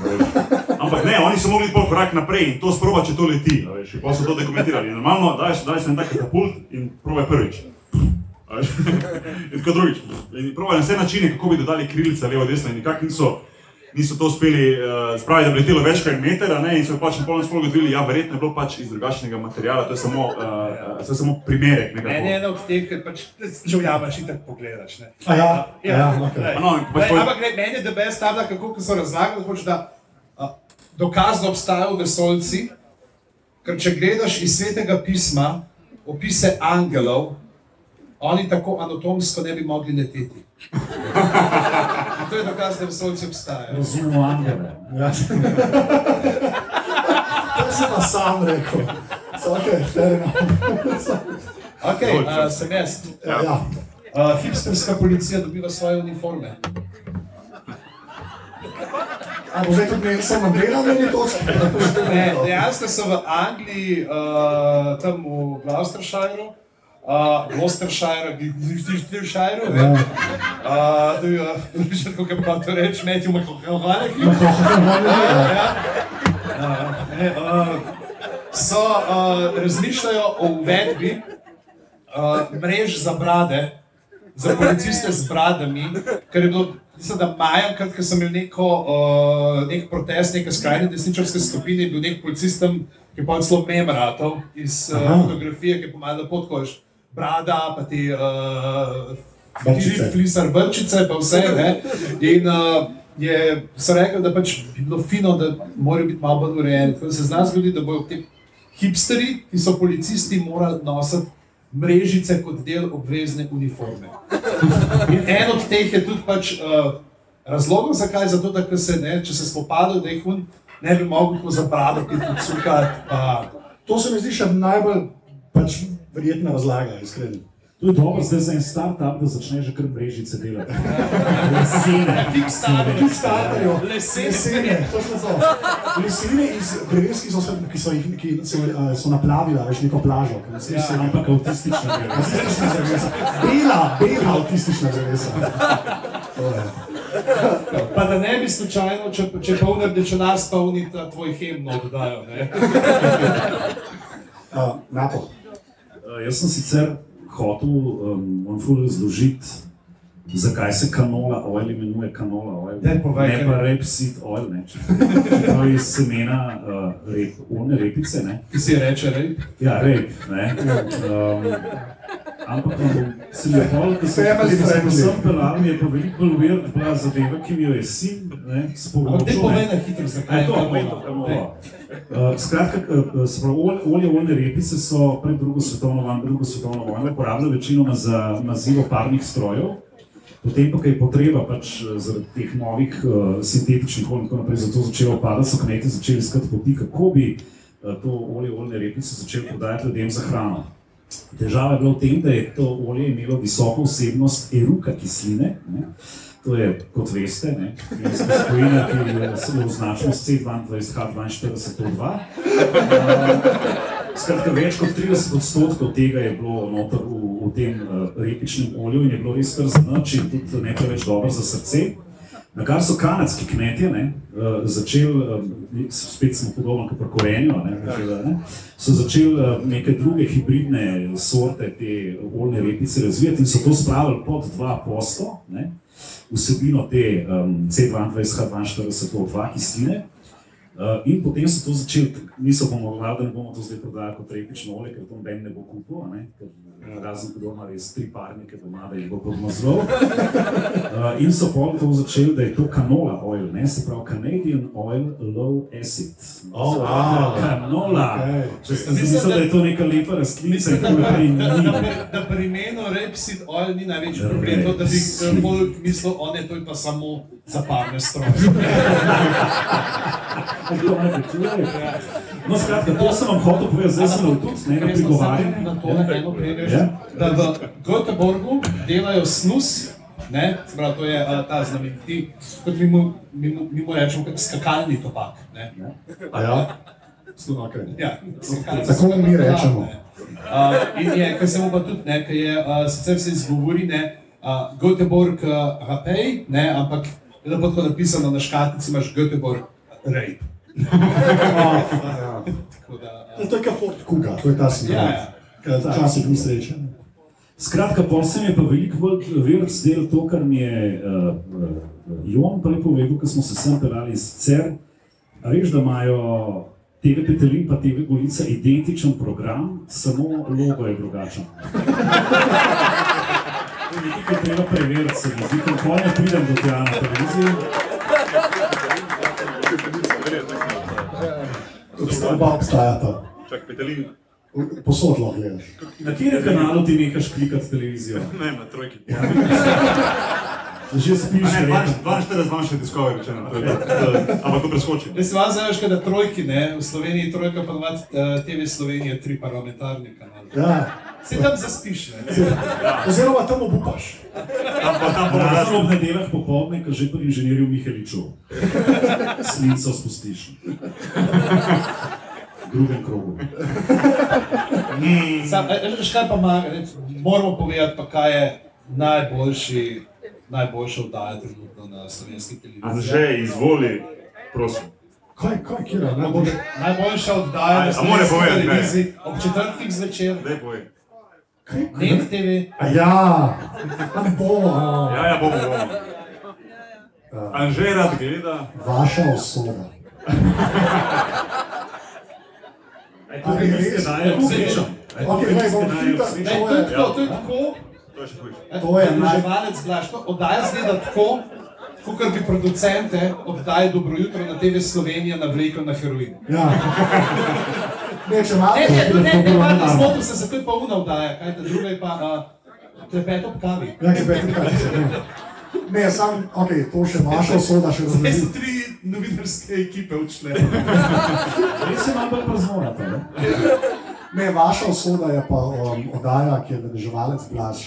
Ampak ne, oni so mogli pol korak naprej in to sproba, če to leti. a veš, in potem so to dokumentirali. Normalno, daš, daš en tak katapult in probaj prvič. Veš. Tako drugič. Probali na vse načine, kako bi dodali krilce levo, desno in nikako niso, niso to uspeli uh, spraviti, da bi letelo več kot meter, a ne, in so pač na polno spolu gotovili, ja, verjetno je bilo pač iz drugačnega materiala, to je samo, uh, to je samo primerek. nekako. meni je ena od teh, ker pač že vjamaš in tako pogledaš. Ne. A ja, ja, okej. glej. No, pač Glej, poj- Ampak glej, meni je debes ta, da kako so razlagali, hoč, da a, dokaz, da obstajajo vesoljci, ker če gledaš iz svetega pisma opise angelov, oni tako anatomsko ne bi mogli leteti. In to je dokaz, da vesoljci obstajajo. Razumemo angele. Ja. To si pa sam rekel. Okay, fair enough. Ok, uh, sem jaz. ja. Uh, hipsterska policija dobiva svoje uniforme. A bo zdaj tudi Nelson Mandela na eni točki? Ne, dejansko so v Angliji, uh, tam v Gloucestershireu, uh, Gloucestershire, Gloucestershire, ne. Uh, je, uh, še kako pa to reči, Matthew McConaughey. Ja. Uh, ne, uh, so uh, razmišljajo o uvedbi uh, mrež za brade, za policiste z bradami, ker je bilo, mislim, da maja, ko sem imel neko, uh, nek protest, neke skrajne desničarske skupine, bil nek policist tam, ki je pa celo memratov iz uh, fotografije, ki je pomagal potkoš. Brada, pa ti uh, Brčice. Filip Flisar brčice, pa vse. Ne? In uh, je, so rekli, da pač bi bilo fino, da morajo biti malo bolj urejeni. Tako da se zna zgoditi, da bodo ti hipsteri, ki so policisti, morali nositi mrežice kot del obvezne uniforme. In en od teh je tudi pač, uh, razlogov, zakaj, zato da se, ne, če se spopadajo, da jih on ne bi mogel tako zabradati, podsukati. pa- To se mi zdi še najbolj pač, verjetna razlaga, iskreno. To je dobro, zdaj za en startup, da začne že kar mrežice delati. Lesene. Kickstarterju, Lesene. lesene. Lesene iz dreves, ki so, se, ki so, jih, ki so, uh, so naplavila, veš, neko plažo. ki nas niso- Ampak avtistična drevesa. Bela, bela avtistična drevesa. To je. Pa da ne bi slučajno, če, če polni rdečenar spolni ta tvoj hemno oddajo. Ne? Uh, Nato. Uh, jaz sem sicer hotel um, vam ful razložiti, zakaj se kanola oil imenuje kanola oil. Daj, povej, ne ker- pa rapeseed oil, ne. To je semena uh, rep, one repice, ne. Ki si reče, rej. Ja, rep, ne. Um, ampak bom se je pol, ko sem Family ko sem friendly. sem pelal, mi je pa veliko bolj weird bila zadeva, ki mi jo je sin, ne, Ampak te sporočil. povej ne. na hitro, zakaj Kaj je to? Kaj je? Kanola. Uh, skratka, uh, se pravi, olje, oljne repice so pred drugo svetovno, vojno- drugo svetovno vojno uporabljali večinoma za mazivo parnih strojev, potem pa, ko je potreba pač eh, zaradi teh novih uh, sintetičnih olj in tako naprej zato začela upadati, so kmetje začeli iskati poti, kako bi uh, to olje oljne repice začeli prodajati ljudem za hrano. Težava je bila v tem, da je to olje imelo visoko vsebnost eruka kisline. Ne? To je, kot veste, kemijska spojina, ki se označila s C22H42O2. Skratka, več kot 30 odstotkov tega je bilo noter v, v tem uh, repičnem olju in je bilo res kar in tudi ne preveč dobro za srce. Na kar so kanadski kmetje ne, uh, začeli, um, spet smo podobno kot pri korenju, ne, že, ne, so začeli uh, neke druge hibridne sorte te oljne repice razvijati in so to spravili pod 2% ne, vsebino te um, C22H42O2 kisline. Uh, in potem so to začeli, niso pa mogli, da ne bomo to zdaj prodajali kot repično olje, ker to noben ne bo kupil, ker eh, razen kdo ima res tri parnike doma, da jih bo podmazlal. Uh, in so pol to začeli, da je to canola oil, ne? se pravi Canadian oil low acid. Oh, Se wow. Canola. Okej. Če ste mislili, da je to neka lepa rastlinica, in to je prej ni. Da pri imenu Repsid Oil ni največji problem, to, da bi eh, folk mislil, on je to je pa samo za parne stroje. No, skratka, to sem vam hotel povedati, zdaj sem tudi ne, na prigovarjanje. Na to na eno prirež, Ja. da v Göteborgu delajo snus, ne, pravi, to je uh, ta znameniti, kot mi mu, mi mu, mi mu rečemo, kot skakalni topak. Ne. A ja? Slu- Okay. Ja, Tako mi rečemo. ne. Uh, in je, kar se mu pa tudi, ne, ker je, uh, sicer se izgovori, ne, uh, Göteborg uh, rapej, ne, ampak je lepo tako napisano na škatlici, imaš Göteborg rape. Ja. To je kot Ford Kuga, to je ta sindrom. Ja, ja. Včasih ni sreče. Skratka, pol se mi je pa veliko bolj ver zdelo to, kar mi je uh, uh, Jon prej povedal, ko smo se sem pelali sicer. a Veš, da imajo TV Petelin pa TV Golica identičen program, samo logo je drugačen. Nekaj, treba preveriti, se mi zdi, ne pridem do tega na televizijo. Oba obstajata. Čak, petelin, Posod lahko gledaš. Na katerem kanalu ti nekaš klikati televizijo? ne, na trojki. Že spiš, Ne, verjetno. 42 zmanjše Discovery Channel, to je to. To- ampak to preskočim. Jaz se vas zavedaš, da trojki, ne, v Sloveniji trojka pa navad uh, TV Slovenije tri parlamentarne kanale. Ja. Se tam zaspiš, ne? Oziroma tam obupaš. Tam pa tam Razen ob nedeljah popoldne, ko že pri inženirju Miheliču. Slinco spustiš. V drugem krogu. Sam, e, e, veš, kaj pa ima, ne, moramo povedati, pa kaj je najboljši, najboljša oddaja trenutno na slovenski televiziji. Anže, izvoli, prosim. Kaj, kaj, kira, najbolj. Najboljša oddaja Aj, na a more slovenski povedati, ne? televiziji ob četrtkih zvečer, Daj povej. Net TV. A ja, tam bo, a, Ja, ja, bomo, bomo. Anže rad gleda. vaša osoba. To je res, da je srečo. Ok, naj bom hiter, Ne, to to je je. tako, to je tako. To To je še hujše. To je naj- Oboževalec Blaž, no, oddaja zgleda tako, kot bi producente oddaje Dobro jutro na TV Slovenija navlekel na heroin. Ja. Ne, če malo Ne, ne, ne, ne, ne, ne, ne, zmotil sem se, to je pa una oddaja, kaj ta druga je pa uh, klepet ob kavi. Ja, ki peti kaj se ne. Ne, sam, ok, to še vaša usoda še Zdaj so razumem. tri novinarske ekipe odšle. Res se najbolj praznovate, ne? Ne, vaša usoda je pa um, oddaja, ki je vedeževalec Blaž.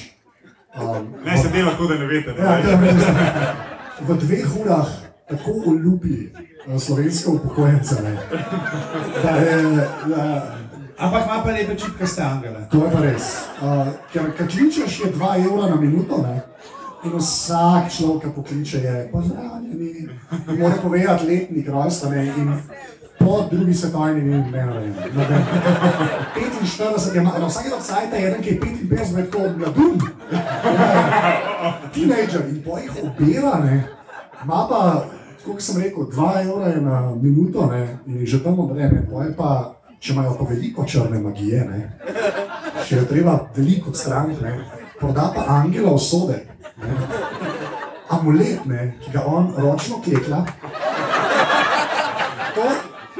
Um, Ne se dela, kot da ne veste. Ja, vem, v dveh urah tako oljubi eh, slovenske upokojence, ne, da je, da, Ampak ima pa lepe čipkaste angele. to je pa res. Uh, ker kad kličeš je 2 evra na minuto, ne, in vsak človek, ki pokliče, je pozdravljeni, in mora povedati letnik rojstva, ne, in po drugi svetovni ni vem. 45 je, ma- na vsakega sajta je eden, ki je 55, je tako mladun. Teenager in po jih obira, ne, ima pa, kot sem rekel, 2 evra je na minuto, ne, in že tam odre, ne, po je pa, če imajo pa veliko črne magije, ne, še je treba veliko strank, ne, proda pa angela usode, ne, amulet, ne, ki ga on ročno klekla,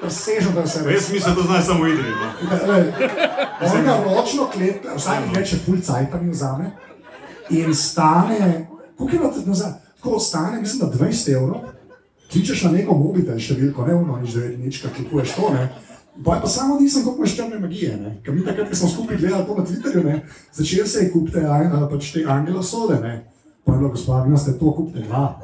preseže, da se Jaz mislim, da to znajo samo idri. no. On ga ročno klepe, vsakih več je full cajt, mi vzame. In stane, koliko je bilo nazaj? Tako stane, mislim, da 20 evrov. Kličeš na neko mobitel številko, ne uno, nič devet, nič, kaj klikuješ to, ne. Je pa samo nisem, koliko imaš črne magije, ne. Ker mi takrat, ko smo skupaj gledali to na Twitterju, ne, začel se je kupiti a, pač te angelo sode, ne. Pa je bilo, gospod, vi ste to kupite dva.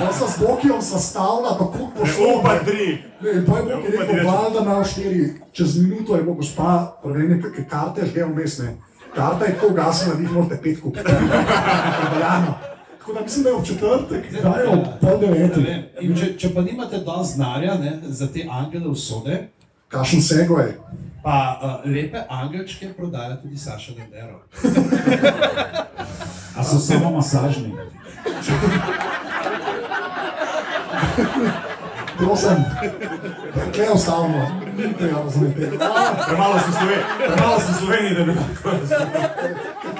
Pa so z Bokijom sestavila, tako po Ne, šolo. opa, tri. Ne, pa je Ja, pa ti rekel, valjda na štiri, čez minuto je mogel spa, prevene, karte že vmes, ne. Karta je tako gasna, da jih morate pet kupiti. Tako da mislim, da je v četrtek, da je ob pol devetih. če, če pa nimate dosti znarja ne, za te angele usode, Kašen sego je. pa uh, lepe angelčke prodaja tudi Saša Dendero. A so samo masažni? Prosim, kje ostavimo? Ni treba razumeti. Premalo sem Sloveniji, premalo sem Sloveniji, da bi lahko razumel.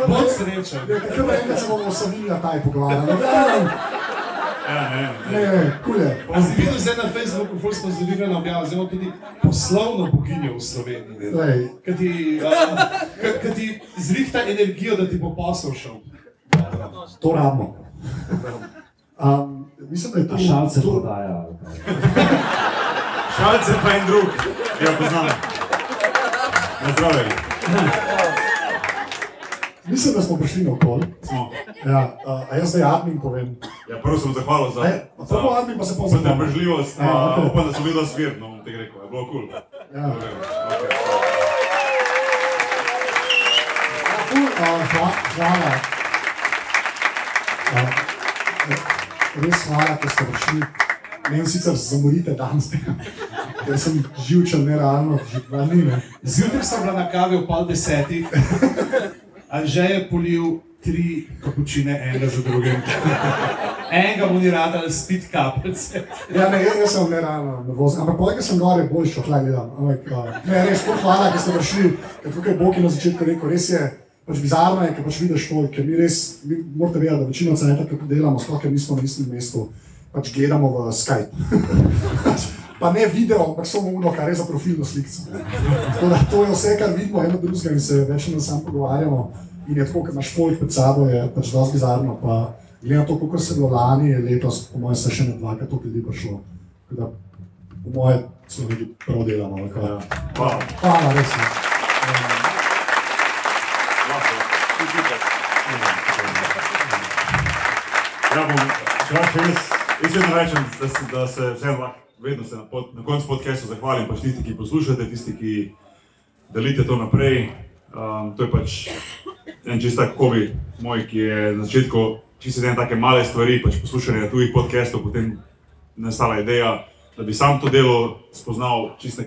Bolj srečen. Kako da enkrat se bomo o Savinja taj? Ne, Ja, ne, ne. ne, kulje. A si videl zdaj na Facebooku, ful smo zdelirali objavo, zdaj imamo tudi poslovno boginjo v Sloveniji. Ki ti, uh, ki ti zrihta energijo, da ti bo posel šel. To rabimo. Um, mislim, da je to A šalce to- prodaja? Šalce pa en drug. Ja, poznam. Na zdravje. Mislim, da smo prišli na okol. Smo. Ja, uh, a jaz zdaj admin povem. Ja, prvo sem zahvalil za, za, prvo admin pa se pa za trpežljivost. Ja, okej. upam, da so videli sver, no bom ti rekel. Je bilo kul. Cool. Ja. Okay. Okay. Ja, ful, uh, hva, hvala. Uh, res hvala, ker ste prišli. Meni sicer zamorite danes, ker sem živčen, nerealno, že dva dni. Ne. Zjutraj sem bila na kavi ob pol desetih, Anže je polil tri kapučine, enega za drugim. Enega mu ni rad ali spit kapljice. Ja, ne, jaz, jaz sem nerealno nervozen, ampak poleg tega sem gore bolj šel, hlaj gledam. Ampak, uh, ne, res, hvala, ker ste prišli, ker tukaj je Boki na začetku rekel, res je. Pač bizarno je, ker pač vidiš folk, ker mi res, mi morate vedeti, da večino cajta, kako delamo, sploh ker nismo na istem mestu, pač gledamo v Skype. Pač, pa ne video, ampak samo uno, kar je za profilno slikico. Tako da to je vse, kar vidimo eno drugega in se več ne sam pogovarjamo. In je tako, ker imaš folk pred sabo, je pač dosti bizarno. Pa glede na to, koliko se je bilo lani, je letos, po mojem, se še ne dvakrat toliko ljudi prišlo. Tako da, po mojem, so neki prav delamo. kaj. Ja. Hvala. Hvala, res. je. Ja, bom, jaz, jaz vedno rečem, da se, da se vseeno lahko, vedno se na, pod, na koncu podcasta zahvalim, pač tisti, ki poslušate, tisti, ki delite to naprej. Um, to je pač en čist tak kovi moj, ki je na začetku čisto ene take male stvari, pač poslušanje tujih podcastov, potem nastala ideja, da bi sam to delo spoznal čisto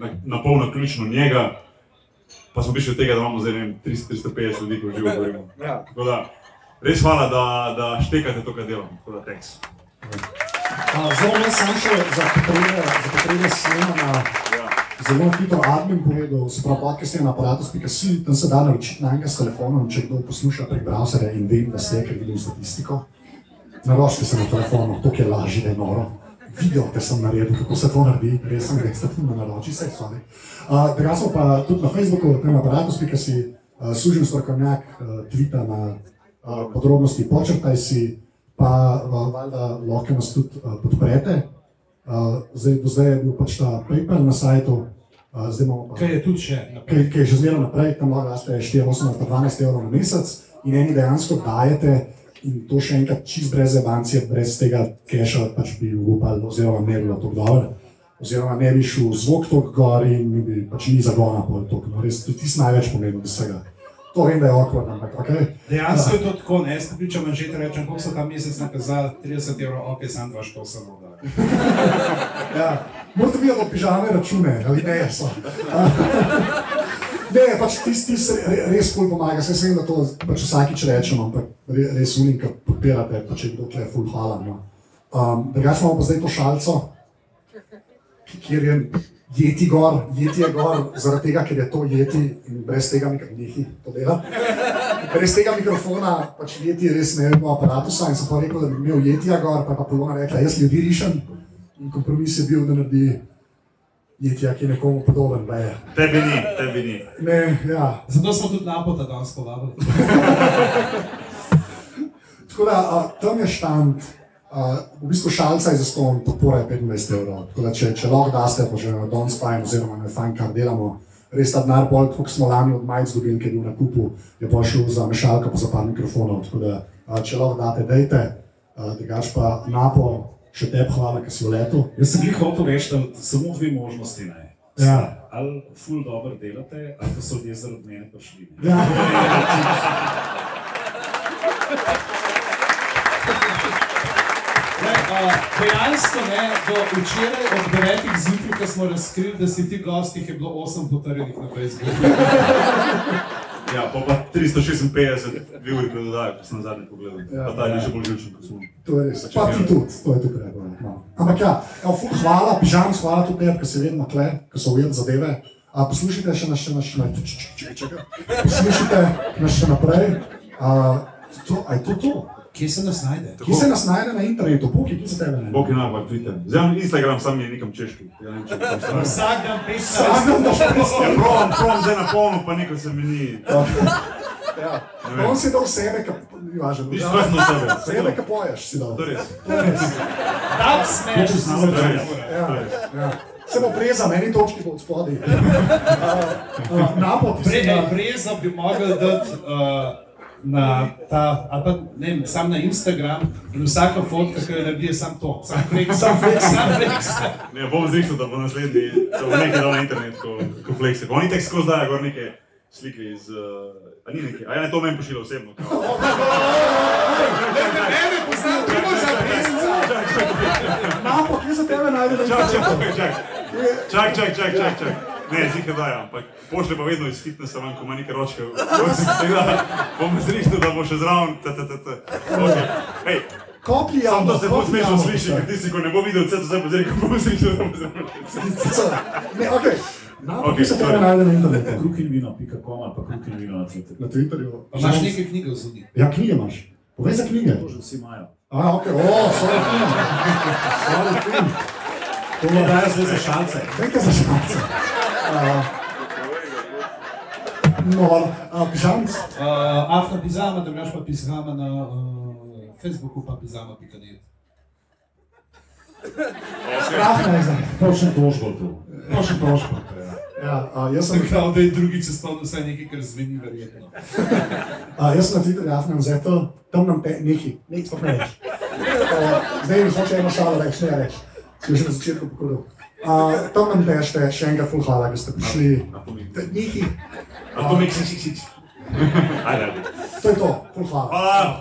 na, na polno ključno njega. Pa smo prišli do tega, da imamo zdaj ne vem, 300-350 ljudi, ki v Rimu. Tako da, res hvala, da, da štekate to, kar delam. Tako da, thanks. Zelo me sam še za potrebe, za potrebe snemanja Ja. zelo hitro admin povedal, se pravi, podcast je na aparatus.si, tam se da naročiti na enega s telefonom, če kdo posluša prek browserja in vem, da ste, ker vidim statistiko. Naročite se na telefonu, to je lažje, da je noro. Video, ki sem naredil, kako se to naredi, res sem res tako na naroči, se sorry. Uh, Drugače pa tudi na Facebooku, tam aparatus.si, uh, služim strokovnjak, uh, tvita na uh, podrobnosti, počrtaj si, pa uh, valjda lahko nas tudi uh, podprete. Uh, zdaj, do zdaj je bil pač ta PayPal na sajtu, uh, zdaj imamo pa Kaj je tudi še naprej. ki, ki je že zmeraj naprej, tam lahko daste 4, 8 ali pa 12 evrov na mesec in eni dejansko dajete in to še enkrat čist brez evancije, brez tega keša pač bi upal, oziroma ne bi bilo tako dobro. Oziroma, ne bi šel zvok tako gor in bi pač ni zagona pol tako. No, res, to je tisto največ pomembno od vsega. To vem, da je okvard, ampak ok. Dejansko je to tako, ne, jaz pričam že te rečem, koliko so ta mesec nakazali, 30 evrov, ok, sam dva što samo da. Ja, morate videti od pižame račune, ali ne so. Ne, pač tisti, tis, re, res ful pomaga, se vem, da to pač vsakič rečemo, ampak re, res unim, ki podpirate, pa če kdo tle ful hvala. No. Um, Drugače imamo pa zdaj to šalco, kjer je jeti gor, jeti je gor, zaradi tega, ker je to jeti in brez tega mikrofona to dela. Brez tega mikrofona pač jeti res ne vemo aparatusa in sem pa rekel, da bi imel jetija gor, pa je pa Polona rekla, jaz ljudi rišem in kompromis je bil, da naredi jetija, ki je nekomu podoben. je. Tebi ni, tebi ni. Ne, ja. Zato smo tudi napota danes povabili. Tako da a, tam je štand, a, v bistvu šalca je za ston, podpora je 25 evrov. Tako da če, če lahko daste, pa že na danes fajn, oziroma na fajn, kar delamo, res ta denar bolj, kot smo lani od majic dobili, ker je bil na kupu, je pa šel za mešalko, pa za par mikrofonov. Tako da a, če lahko date, dejte, a, drugač pa napo, še tebi hvala, ker si v letu. Jaz sem jih hotel reči, da samo dve možnosti ne. Ja. Ali ful dobro delate, ali pa so ljudje zaradi mene prišli. Ja. Ne, a, Dejansko ne, do včeraj od 9 zjutraj, ko smo razkrili, da si ti gosti, jih je bilo 8 potrjenih na Facebooku. Ja, pa pa 356 bil je predodaj, ko sem zadnji pogledal. Ja. Pa ta je še bolj živčen kot smo. To je res, pa ti tudi, to je tukaj. No. Ampak ja, evo, ful, hvala, pižam, hvala tudi tebi, ker si vedno kle, ker so ujeli zadeve. A, poslušajte še nas, še nas, še nas, čakaj, čakaj. Poslušajte nas še naprej. A, to, a je to to? Kje se nas najde? Kje se nas najde na internetu, Bog je kje za tebe najde? Bog je napak, Twitter. Zdaj Instagram, sam je nekam češki. Ja, ne če to stane. Vsak dan 15 Sam daš Ja, provam, provam zdaj na polno, pa nekaj se mi ni. Ja. On si dal sebe, ki ni važno. Nič stvarno sebe. Sebe, ki poješ, si dal. To je res. To je res. Tak smeš, si se. Ja, ja. Se bo preza, meni točki bo od spodaj. Uh, uh, Napot, Bre, si ej, na... Breza bi mogel dati uh, na ta, ali pa ne vem, sam na Instagram in vsaka fotka, ki jo naredi, je sam to. Sam flex, sam flex, sam flex. Ne, bom zrihtal, da bo naslednji, da bo nekaj dal na internet, ko, ko flexi. Oni tek skozi dajo gor neke slike iz... Uh, a ni nekaj, a ja ne to meni pošilja osebno. kao. Ne, poznam, ti boš za Breza. Napot, kje za tebe najde čak, čak, čak, čak, čak, čak, čak. Ne, zika dajo, ampak pošlje pa vedno iz fitnessa ven, ko ima neke ročke. Bom zrihtal, da bo še zraven. Okay. Kopi javno, to se bo smešno vse. ker ti si, ko ne bo videl, vse to zdaj bo zdaj, ko bo slišal, da bo zdaj. Ne, okej. Napot, Okej, kje se tebe sorry. najde na internetu? Kruhinvino.com ali pa kruhinvino na Twitterju. Na Twitterju. Pa imaš nekaj knjige v zunji. Ja, knjige imaš. Povej za knjige. To že vsi imajo. A, ok, o, sorry, film. Sorry, film. To mi dajo zdaj za šalce. Dajte za šance. No, a, pižamc. Afna Pizama, da imaš pa Pizama na uh, Facebooku, pa Pizama.net. Strah ne zdaj. Točno tožbo tu. To še troško. Ja, a, jaz sem Prav, da je drugi spomnil vsaj nekaj, kar zveni verjetno. A, jaz sem na Twitterju Afnan Zeto, tam nam te neki, nič pa ne veš. Zdaj mi hoče eno šalo reči, ne reči. Sem že na začetku pokoril. A, Tam nam tešte, še enkrat ful hvala, da ste prišli. Neki, A to mi si, si. Ajde. to je to, ful. Hvala.